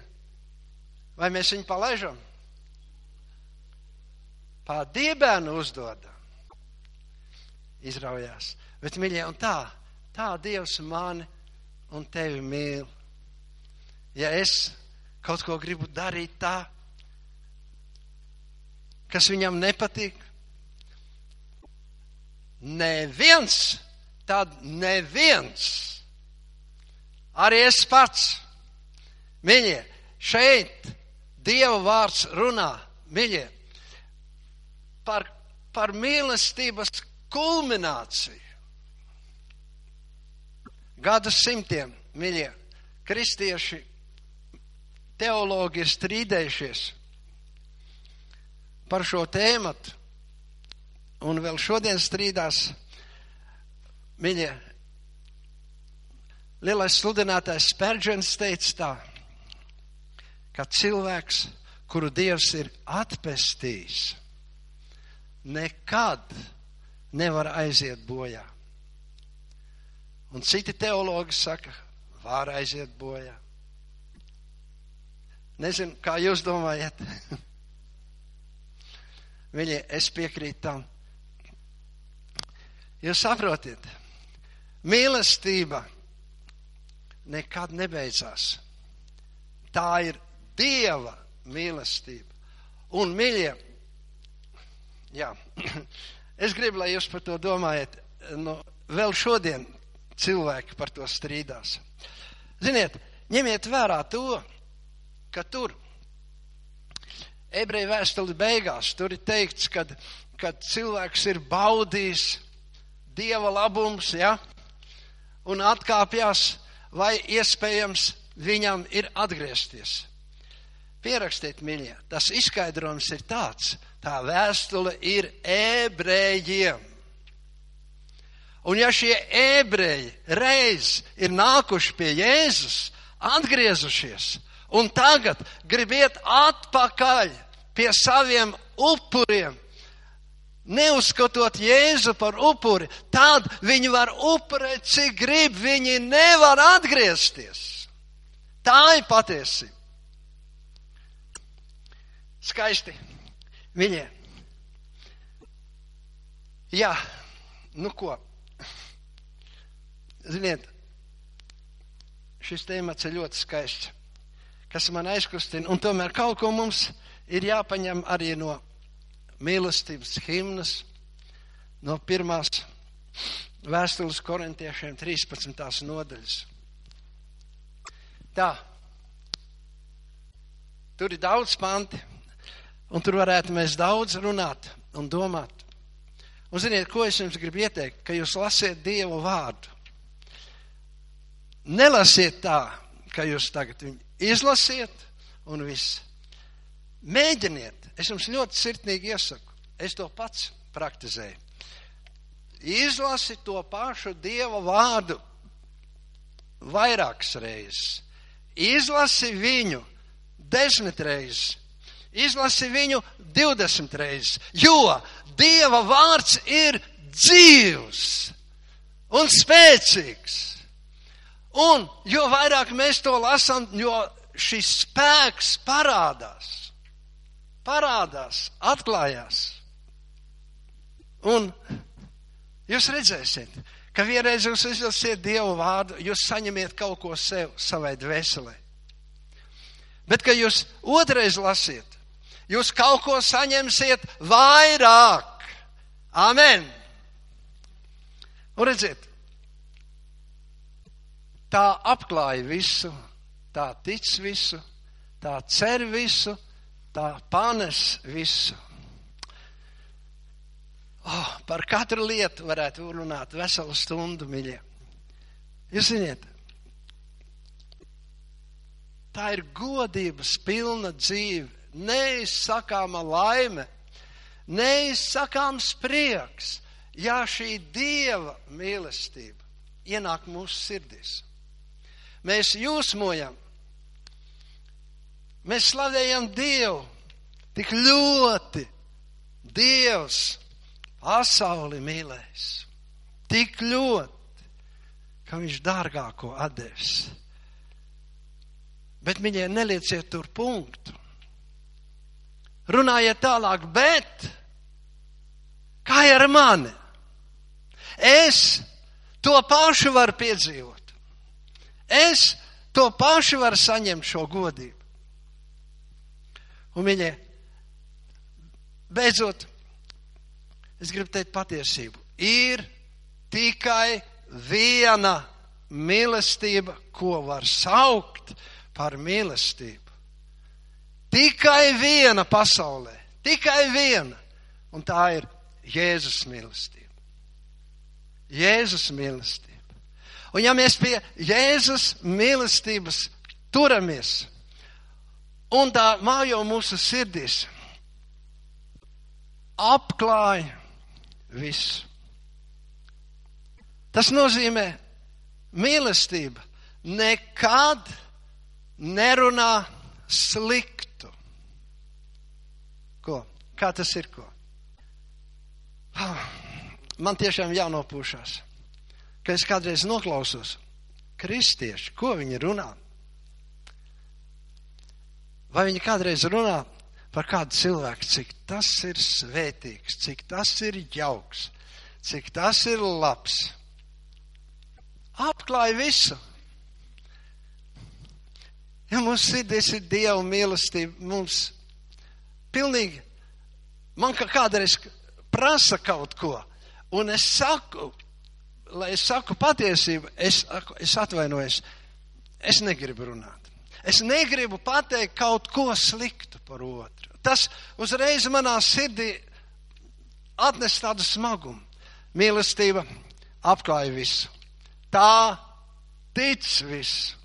vai mēs viņu palaižam? Pārdie bērnu uzdodam. Izraujās. Bet, mīļie, un tā, tā Dievs mani un tevi mīl. Ja es kaut ko gribu darīt tā, kas viņam nepatīk, Neviens, tad neviens. Arī es pats. Mīļie, šeit Dieva vārds runā, mīļie, par, par mīlestības kulmināciju. Gadu simtiem, mīļie, kristieši, teologi ir strīdējušies par šo tēmatu un vēl šodien strīdās, mīļie, lielais sludinātājs Spērģens teica tā, ka cilvēks, kuru Dievs ir atpestījis, nekad nevar aiziet bojā. Un citi teologi saka, var aiziet bojā. Nezinu, kā jūs domājat. *laughs* Viņi, es piekrītu tam. Jūs saprotiet, mīlestība nekad nebeidzās. Tā ir Dieva mīlestība. Un, mīļie, jā, *clears throat* es gribu, lai jūs par to domājat. Nu, vēl šodien cilvēki par to strīdās. Ziniet, ņemiet vērā to, ka tur ebreju vēstuli beigās tur ir teikts, kad, kad cilvēks ir baudījis dieva labums, ja, un atkāpjas, vai iespējams viņam ir atgriezties. Pierakstiet, mīļie, tas izskaidrojums ir tāds, tā vēstule ir ebrejiem. Un ja šie ebreji reiz ir nākuši pie Jēzus, atgriezušies, un tagad gribiet atpakaļ pie saviem upuriem, neuzskatot Jēzu par upuri, tad viņi var upurēt, cik grib, viņi nevar atgriezties. Tā ir patiesība. Skaisti. Viņiem. Jā, nu ko. Ziniet, šis temats ir ļoti skaists, kas man aizkustina, un tomēr kaut ko mums ir jāpaņem arī no mīlestības himnas no pirmās vēstules korintiešiem 13. nodaļas. Tā. Tur ir daudz panti, un tur varētu mēs daudz runāt un domāt. Un ziniet, ko es jums gribu ieteikt, ka jūs lasiet Dievu vārdu. Nelasiet tā, ka jūs tagad viņu izlasiet un viss. Mēģiniet, es jums ļoti sirsnīgi iesaku, es to pats praktizēju. Izlasi to pašu Dieva vārdu vairākas reizes. Izlasi viņu desmit reizes. Izlasi viņu 20 reizes, jo Dieva vārds ir dzīvs un spēcīgs. Un jo vairāk mēs to lasām, jo šis spēks parādās, parādās, atklājās. Un jūs redzēsiet, ka vienreiz jūs izlasiet Dievu vārdu, jūs saņemiet kaut ko sev, savai dvēselē. Bet, kad jūs otrais lasiet, jūs kaut ko saņemsiet vairāk. Amen! Un redziet, tā apklāja visu, tā tic visu, tā cer visu, tā panes visu. Oh, par katru lietu varētu runāt veselu stundu, mīļie. Jūs ziniet, tā ir godības pilna dzīve, neizsakāma laime, neizsakāms prieks, ja šī dieva mīlestība ienāk mūsu sirdīs. Mēs jūsmojam, mēs slavējam Dievu tik ļoti. Dievs pasauli mīlēs tik ļoti, ka viņš dārgāko atdevis. Bet viņai nelieciet tur punktu. Runājiet tālāk, bet kā ar mani? Es to pašu varu piedzīvot. Es to pašu varu saņemt šo godību. Un viņa, beidzot, es gribu teikt patiesību, ir tikai viena mīlestība, ko var saukt par mīlestību. Tikai viena pasaulē, tikai viena, un tā ir Jēzus mīlestība. Jēzus mīlestība. Un ja mēs pie Jēzus mīlestības turamies, un tā mājo mūsu sirdīs, apklāja visu. Tas nozīmē, mīlestība nekad nerunā sliktu. Kā tas ir? Ko? Man tiešām jānopūšās ka es kādreiz noklausos kristieši, ko viņi runā. Vai viņi kādreiz runā par kādu cilvēku, cik tas ir svētīgs, cik tas ir jauks, cik tas ir labs. Apklāja visu. Ja mums sirdīs ir Dieva mīlestība, mums pilnīgi, man kā kādreiz prasa kaut ko, un es saku, lai es saku patiesību, es, es atvainojos, es negribu runāt. Es negribu pateikt kaut ko sliktu par otru. Tas uzreiz manā sirdī atnes tādu smagumu. Mīlestība apklāja visu. Tā tic visu.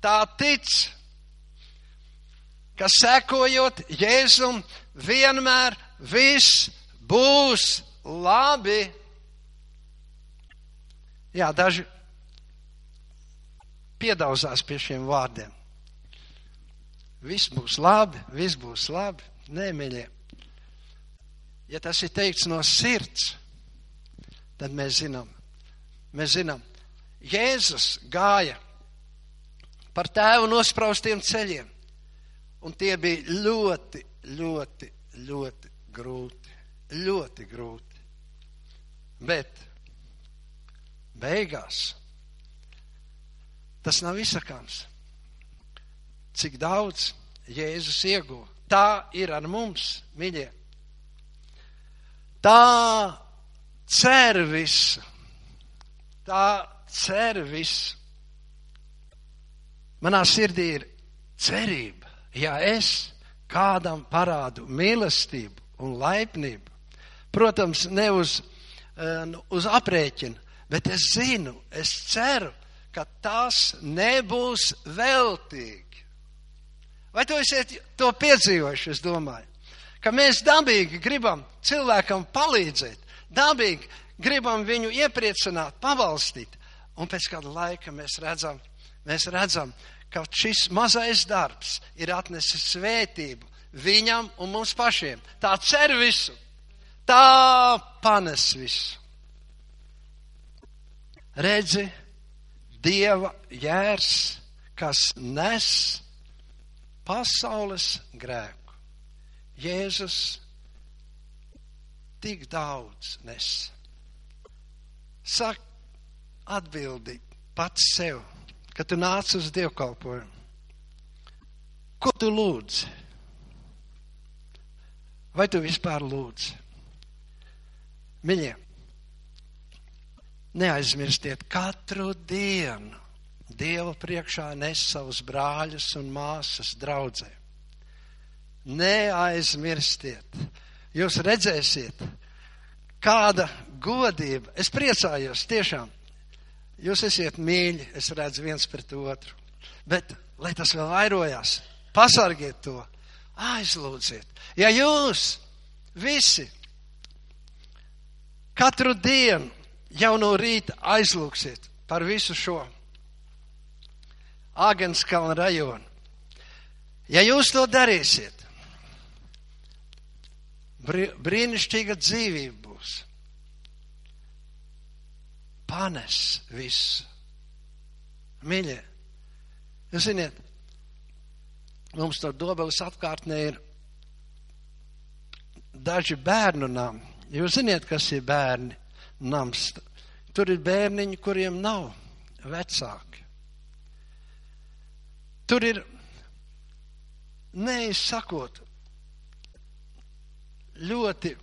Tā tic, ka sekojot Jēzum, vienmēr viss būs labi. Jā, daži piedauzās pie šiem vārdiem. Viss būs labi, viss būs labi. Nē, mīļie. Ja tas ir teikts no sirds, tad mēs zinām, mēs zinām, Jēzus gāja par tēvu nospraustiem ceļiem, un tie bija ļoti, ļoti, ļoti grūti, ļoti grūti. Bet beigās tas nav izsakāms. Cik daudz Jēzus ieguva. Tā ir ar mums, mīļie. Tā cer visu. Tā cer visu. Manā sirdī ir cerība, ja es kādam parādu mīlestību un laipnību. Protams, ne uz, eh, uz aprēķinu, Bet es zinu, es ceru, ka tas nebūs veltīgi. Vai tu esiet to piedzīvojuši, es domāju? Ka mēs dabīgi gribam cilvēkam palīdzēt, dabīgi gribam viņu iepriecināt, pavalstīt. Un pēc kāda laika mēs redzam, mēs redzam, ka šis mazais darbs ir atnesis svētību viņam un mums pašiem. Tā cer visu, tā panes visu. Redzi, Dieva jērs, kas nes pasaules grēku. Jēzus tik daudz nes. Saka, atbildi pats sev, kad tu nāc uz dievkalpojumu. Ko tu lūdz? Vai tu vispār lūdz? Mīļie, neaizmirstiet katru dienu Dieva priekšā nes savus brāļus un māsas draudzē. Neaizmirstiet, jūs redzēsiet, kāda godība. Es priecājos tiešām. Jūs esat mīļi, es redzu viens pret otru. Bet, lai tas vēl vairojās, pasargiet to, aizlūdziet. Ja jūs visi katru dienu jau no rīta aizlūksiet par visu šo Āgenskalna rajonu, ja jūs to darīsiet, brīnišķīga dzīvība būs panes visu. Mīļie, jūs ziniet, mums tur dobeles apkārtnē ir daži bērnu nami. Jūs ziniet, kas ir bērni nams. Tur ir bērniņi, kuriem nav vecāki. Tur ir, neizsakot, ļoti,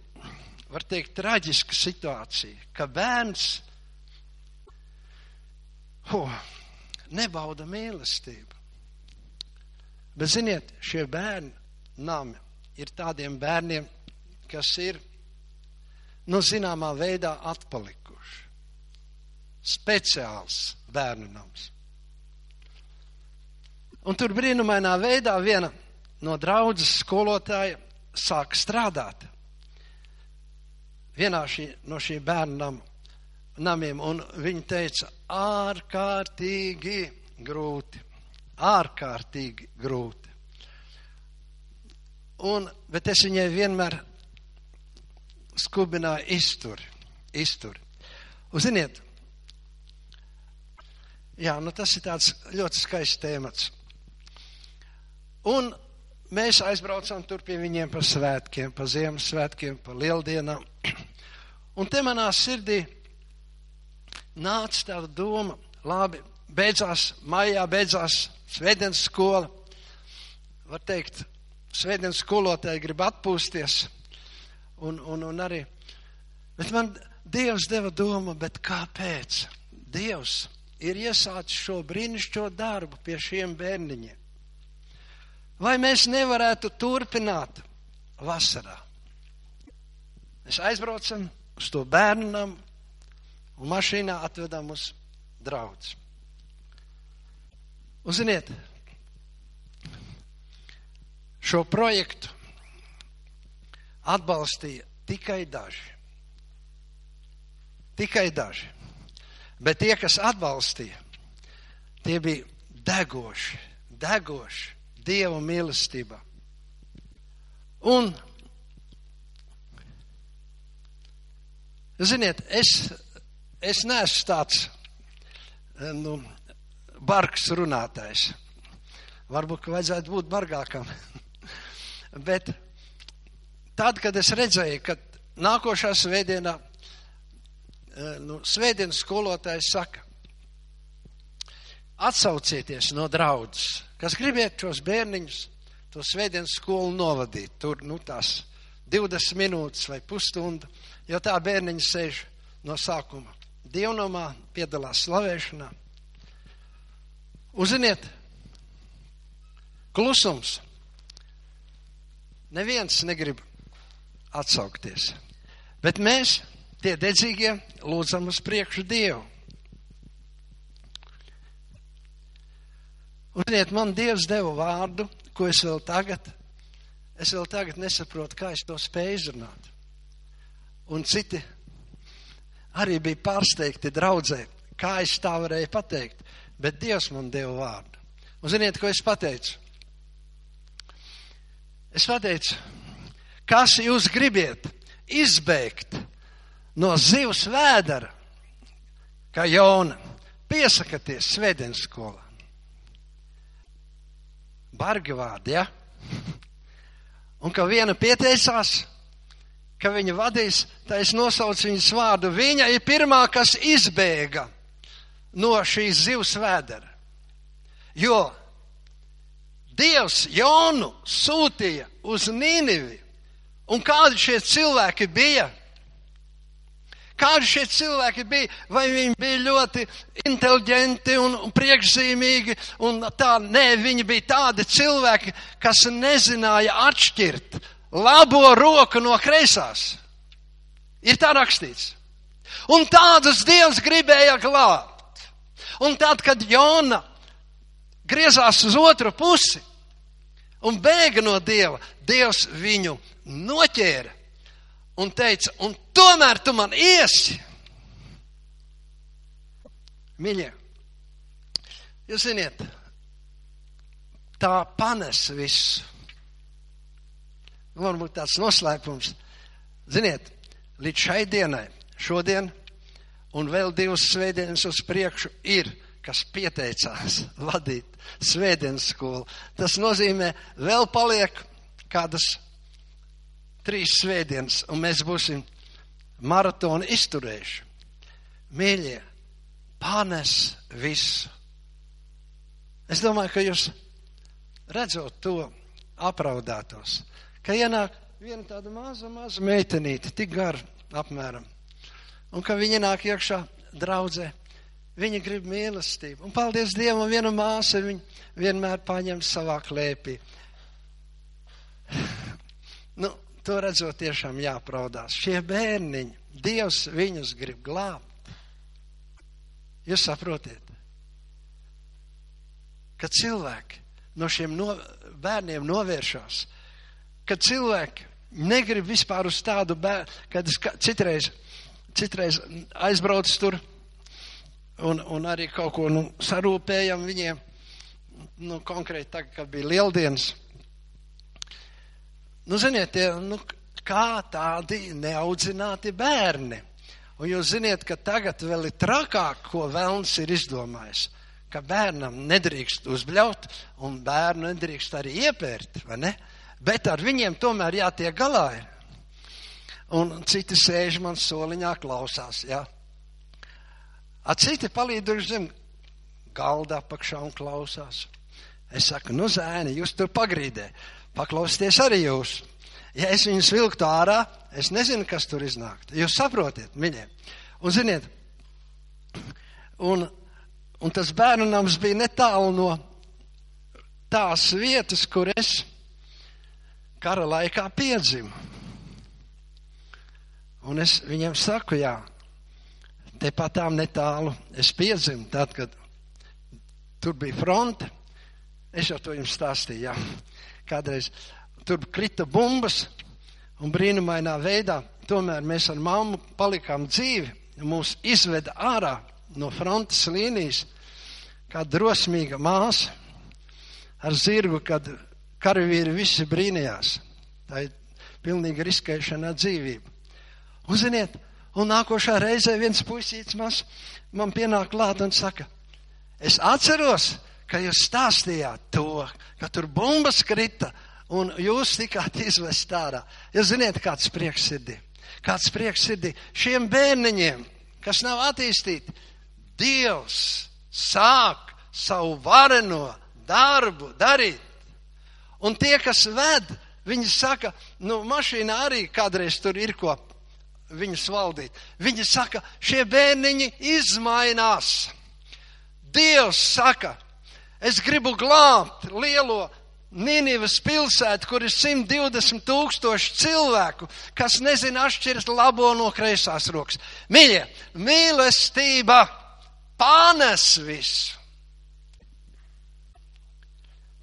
var teikt, traģiska situācija, ka bērns oh, nebauda mīlestību. Bet, ziniet, šie bērni nami ir tādiem bērniem, kas ir, nu, zināmā veidā atpalikuši. Speciāls bērnu nams. Un tur brīnumainā veidā viena no draudzes skolotāja sāk strādāt. Vienā šī, no šī bērnu nama namiem, un viņi teica, ārkārtīgi grūti, ārkārtīgi grūti. Un, bet es viņai vienmēr skubināju izturi, izturi. Un, ziniet, jā, nu tas ir tāds ļoti skaists tēmats. Un mēs aizbraucām tur pie viņiem pa svētkiem, pa Ziemassvētkiem, pa lieldienām. *clears throat* Un te manā sirdī nāca tāda doma, labi, beidzās, maijā beidzās svētdienas skola. Var teikt, svētdienas skolotāji grib atpūsties. Un, un, un arī, bet man Dievs deva domu, bet kāpēc? Dievs ir iesācis šo brīnišķo darbu pie šiem bērniņiem. Vai mēs nevarētu turpināt vasarā? Mēs aizbraucam uz to bērnu namu, un mašīnā atvedām uz draudz. Un ziniet, šo projektu atbalstīja tikai daži. Tikai daži. Bet tie, kas atbalstīja, tie bija degoši, degoši Dieva mīlestībā. Un, ziniet, es es neesmu tāds eh, nu, bargs runātājs. Varbūt, ka vajadzētu būt bargākam. *laughs* Bet tad, kad es redzēju, ka nākošā svētdienā, eh, nu, svētdienas skolotājs saka, atsaucieties no draudzes, kas gribiet šos bērniņus, to svētdienas skolu novadīt. Tur, nu, tās 20 minūtes vai pusstunda, jo tā bērniņa sēž no sākuma dievnamā, piedalās slavēšanā. Uziniet, klusums. Neviens negrib atsaukties. Bet mēs, tie dedzīgie, lūdzam uz priekšu Dievu. Uziniet, man Dievs deva vārdu, ko es vēl tagad, es vēl tagad nesaprotu, kā es to spēju izrunāt. Un citi arī bija pārsteigti draudzē, kā es tā varēju pateikt, bet Dievs man deva vārdu. Un ziniet, ko es pateicu? Es pateicu, kas jūs gribiet izbēgt no zivs vēdera, kā Jona, piesakaties svētdienas skolā. Bargi vārdi, ja? Un ka viena pieteicās, ka viņa vadīs, tā es nosaucu viņas vārdu. Viņa ir pirmā, kas izbēga no šīs zivs vēdera. Jo Dievs Jonu sūtīja uz Nīnivi. Un kādi šie cilvēki bija? Kādi šie cilvēki bija? Vai viņi bija ļoti inteliģenti un, un priekšzīmīgi? Un tā, nē, viņi bija tādi cilvēki, kas nezināja atšķirt labo roku no kreisās. Ir tā rakstīts. Un tādus Dievs gribēja glābt. Un tad, kad Jona griezās uz otru pusi un bēga no Dieva, Dievs viņu noķēra un teica, un tomēr tu man iesi. Mīļie, jūs ziniet, tā panes visu. Varbūt tāds noslēpums. Ziniet, līdz šai dienai, šodien un vēl divas svētdienas uz priekšu ir, kas pieteicās vadīt svētdienas skolu. Tas nozīmē, vēl paliek kādas trīs svētdienas, un mēs būsim maratonu izturējuši. Mīļie, panes visu. Es domāju, ka jūs redzot to apraudātos, ka ienāk viena tāda maza, maza meitenīte, tik gara apmēram, un ka viņa nāk iekšā draudzē, viņa grib mīlestību. Un paldies Dievam, viena māsa viņu vienmēr paņem savā klēpī. Nu, to redzot, tiešām jāpraudās. Šie bērniņi, Dievs viņus grib glābt. Jūs saprotiet, ka cilvēki no šiem no, bērniem novēršās, ka cilvēki negrib vispār uz tādu bērnu, kad es citreiz, citreiz aizbraucu tur un, un arī kaut ko nu, sarūpējam viņiem. Nu, konkrēti tagad, kad bija lieldienas, Nu, ziniet, tie, nu, kā tādi neaudzināti bērni. Un jūs ziniet, ka tagad vēl ir trakāk, ko Velns ir izdomājis. Ka bērnam nedrīkst uzbļaut, un bērnu nedrīkst arī iepērt, vai ne? Bet ar viņiem tomēr jātiek galā. Un citi sēž man soliņā klausās, jā. A citi palīduši zem galda apakšā un klausās. Es saku, nu zēni, jūs tur pagrīdē paklausieties arī jūs. Ja es viņus vilktu ārā, es nezinu, kas tur iznāktu. Jūs saprotiet, mīļie. Un ziniet, un, un tas bērnu nams bija netālu no tās vietas, kur es kara laikā piedzimu. Un es viņiem saku, jā, tepat tām netālu es piedzimu, tad, kad tur bija fronte. Es jau to jums stāstīju, jā kādreiz tur krita bumbas un brīnumainā veidā tomēr mēs ar mammu palikām dzīvi. Mūs izveda ārā no frontes līnijas kā drosmīga māsa ar zirgu, kad karavīri visi brīnījās. Tā ir pilnīga riskēšana ar dzīvību. Un ziniet, un nākošā reizē viens puisīts mas, man pienāk klāt un saka, es atceros, ka jūs stāstījāt to, ka tur bumbas krita un jūs tikāt izvest ārā. Jūs ziniet, kāds prieks sirdī. Kāds prieks sirdī šiem bērniņiem, kas nav attīstīti. Dievs sāk savu vareno darbu darīt. Un tie, kas ved, viņi saka, nu, mašīnā arī kādreiz tur ir ko viņus valdīt. Viņi saka, šie bērniņi izmainās. Dievs saka, Es gribu glābt lielo Nīnivas pilsētu, kur ir 120 tūkstoši cilvēku, kas nezina atšķirt labo no kreisās rokas. Mīļie, mīlestība pārnes visu.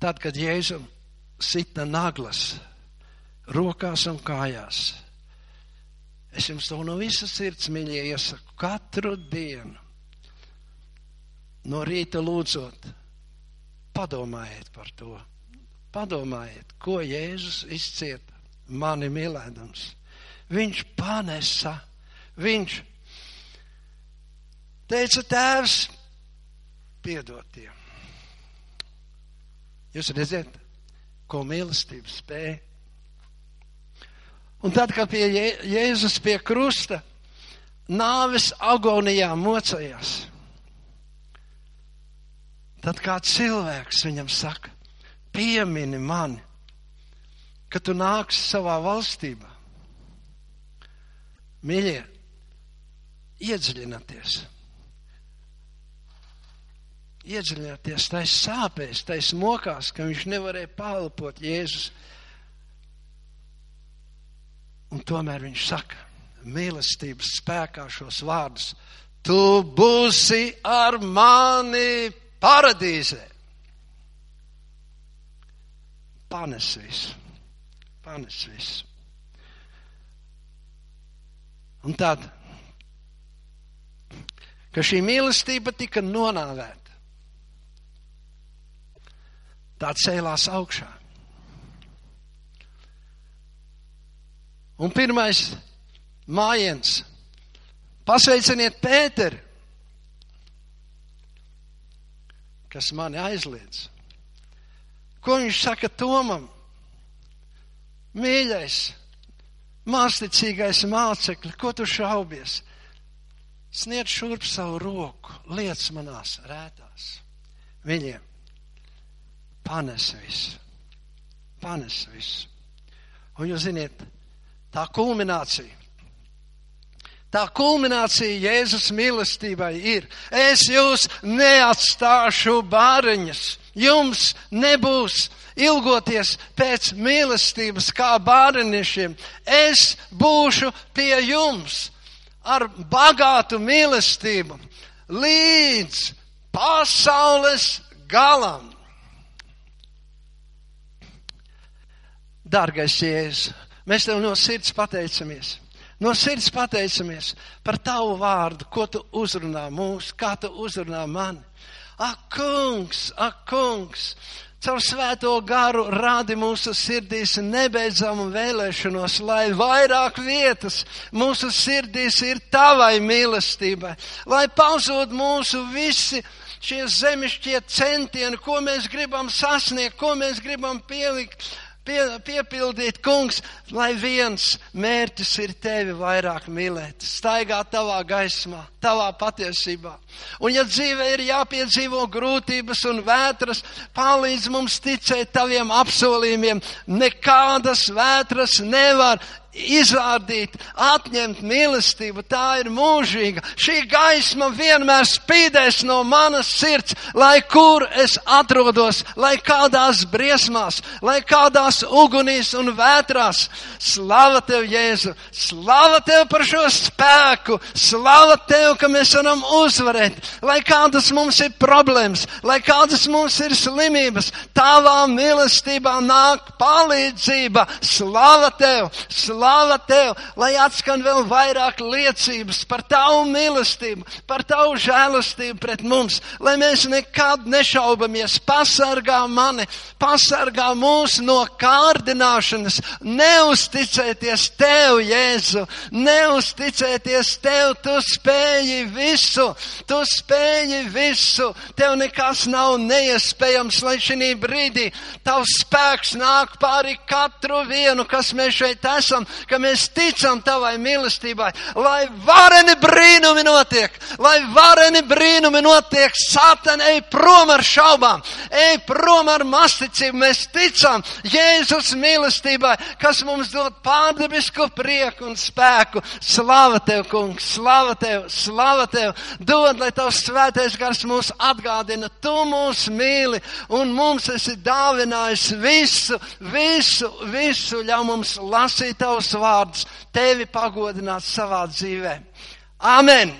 Tad, kad Jēzu sita naglas rokās un kājās. Es jums to no visas sirds, mīļie, iesaku katru dienu. No rīta lūdzot, padomājiet par to. Padomājiet, ko Jēzus izcieta mani mīlēdams. Viņš panesa, viņš teica, tēvs, piedod tiem. Jūs redzat, ko mīlestība spēja. Un tad, kad pie Jēzus pie krusta nāves agonijā mocējās, tad kā cilvēks viņam saka, piemini mani, ka tu nāksi savā valstībā. Mīļie, iedziļināties iedziļināties tais sāpēs, tais mokās, ka viņš nevarēja pārlpot Jēzus. Un tomēr viņš saka, mīlestības spēkā šos vārdus: Tu būsi ar mani paradīzē. Panes visu, panes visu. Un tad, ka šī mīlestība tika nonāvēta tā cēlās augšā. Un pirmais mājiens - pasveiciniet Pēteri, kas mani aizliedz. Ko viņš saka Tomam? Mīļais, māsticīgais mācekļi, ko tu šaubies? Sniedz šurp savu roku, liec manās rētās. Viņiem panes visu. Panes visu. Un jūs ziniet, tā kulminācija. Tā kulminācija Jēzus mīlestībai ir. Es jūs neatstāšu bāriņas. Jums nebūs ilgoties pēc mīlestības kā bāriņšiem. Es būšu pie jums ar bagātu mīlestību līdz pasaules galam. Dārgais Jēzus, mēs tev no sirds pateicamies. No sirds pateicamies par tavu vārdu, ko tu uzrunā mūs, kā tu uzrunā mani. Ak, kungs, ak, kungs, caur svēto garu rādi mūsu sirdīs nebeidzamu vēlēšanos, lai vairāk vietas mūsu sirdīs ir tavai mīlestībai, lai pauzot mūsu visi šie zemišķie centieni, ko mēs gribam sasniegt, ko mēs gribam pielikt pie, piepildīt, kungs, lai viens mērķis ir tevi vairāk mīlēt, staigāt tavā gaismā, tavā patiesībā. Un ja dzīvē ir jāpiedzīvo grūtības un vētras, palīdz mums ticēt taviem apsolījumiem. Nekādas vētras nevar izrādīt, atņemt mīlestību, tā ir mūžīga. Šī gaisma vienmēr spīdēs no manas sirds, lai kur es atrodos, lai kādās briesmās, lai kādās ugunīs un vētrās. Slava tev, Jēzu! Slava tev par šo spēku! Slava tev, ka mēs varam uzvarēt! Lai kādas mums ir problēmas, lai kādas mums ir slimības, tavā mīlestībā nāk palīdzība! Slava tev! Slava Slāva tev, lai atskan vēl vairāk liecības par tavu mīlestību, par tavu žēlastību pret mums, lai mēs nekad nešaubamies, pasargā mani, pasargā mūs no kārdināšanas, neusticēties tev, Jēzu, neusticēties tev, tu spēji visu, tu spēji visu, tev nekas nav neiespējams, lai šī brīdī tavs spēks nāk pāri katru vienu, kas mēs šeit esam, ka mēs ticam tavai mīlestībai, lai vareni brīnumi notiek, lai vareni brīnumi notiek. Sātan, ej prom ar šaubām, ej prom ar masticību. Mēs ticam Jēzus mīlestībai, kas mums dod pārdabisku prieku un spēku. Slava tev, kungs, slava tev, slava tev. Dod, lai tavs svētais gars mūs atgādina, tu mūs mīli un mums esi dāvinājis visu, visu, visu, ļauj mums lasīt tavus vārdus, tevi pagodināt savā dzīvē. Amen!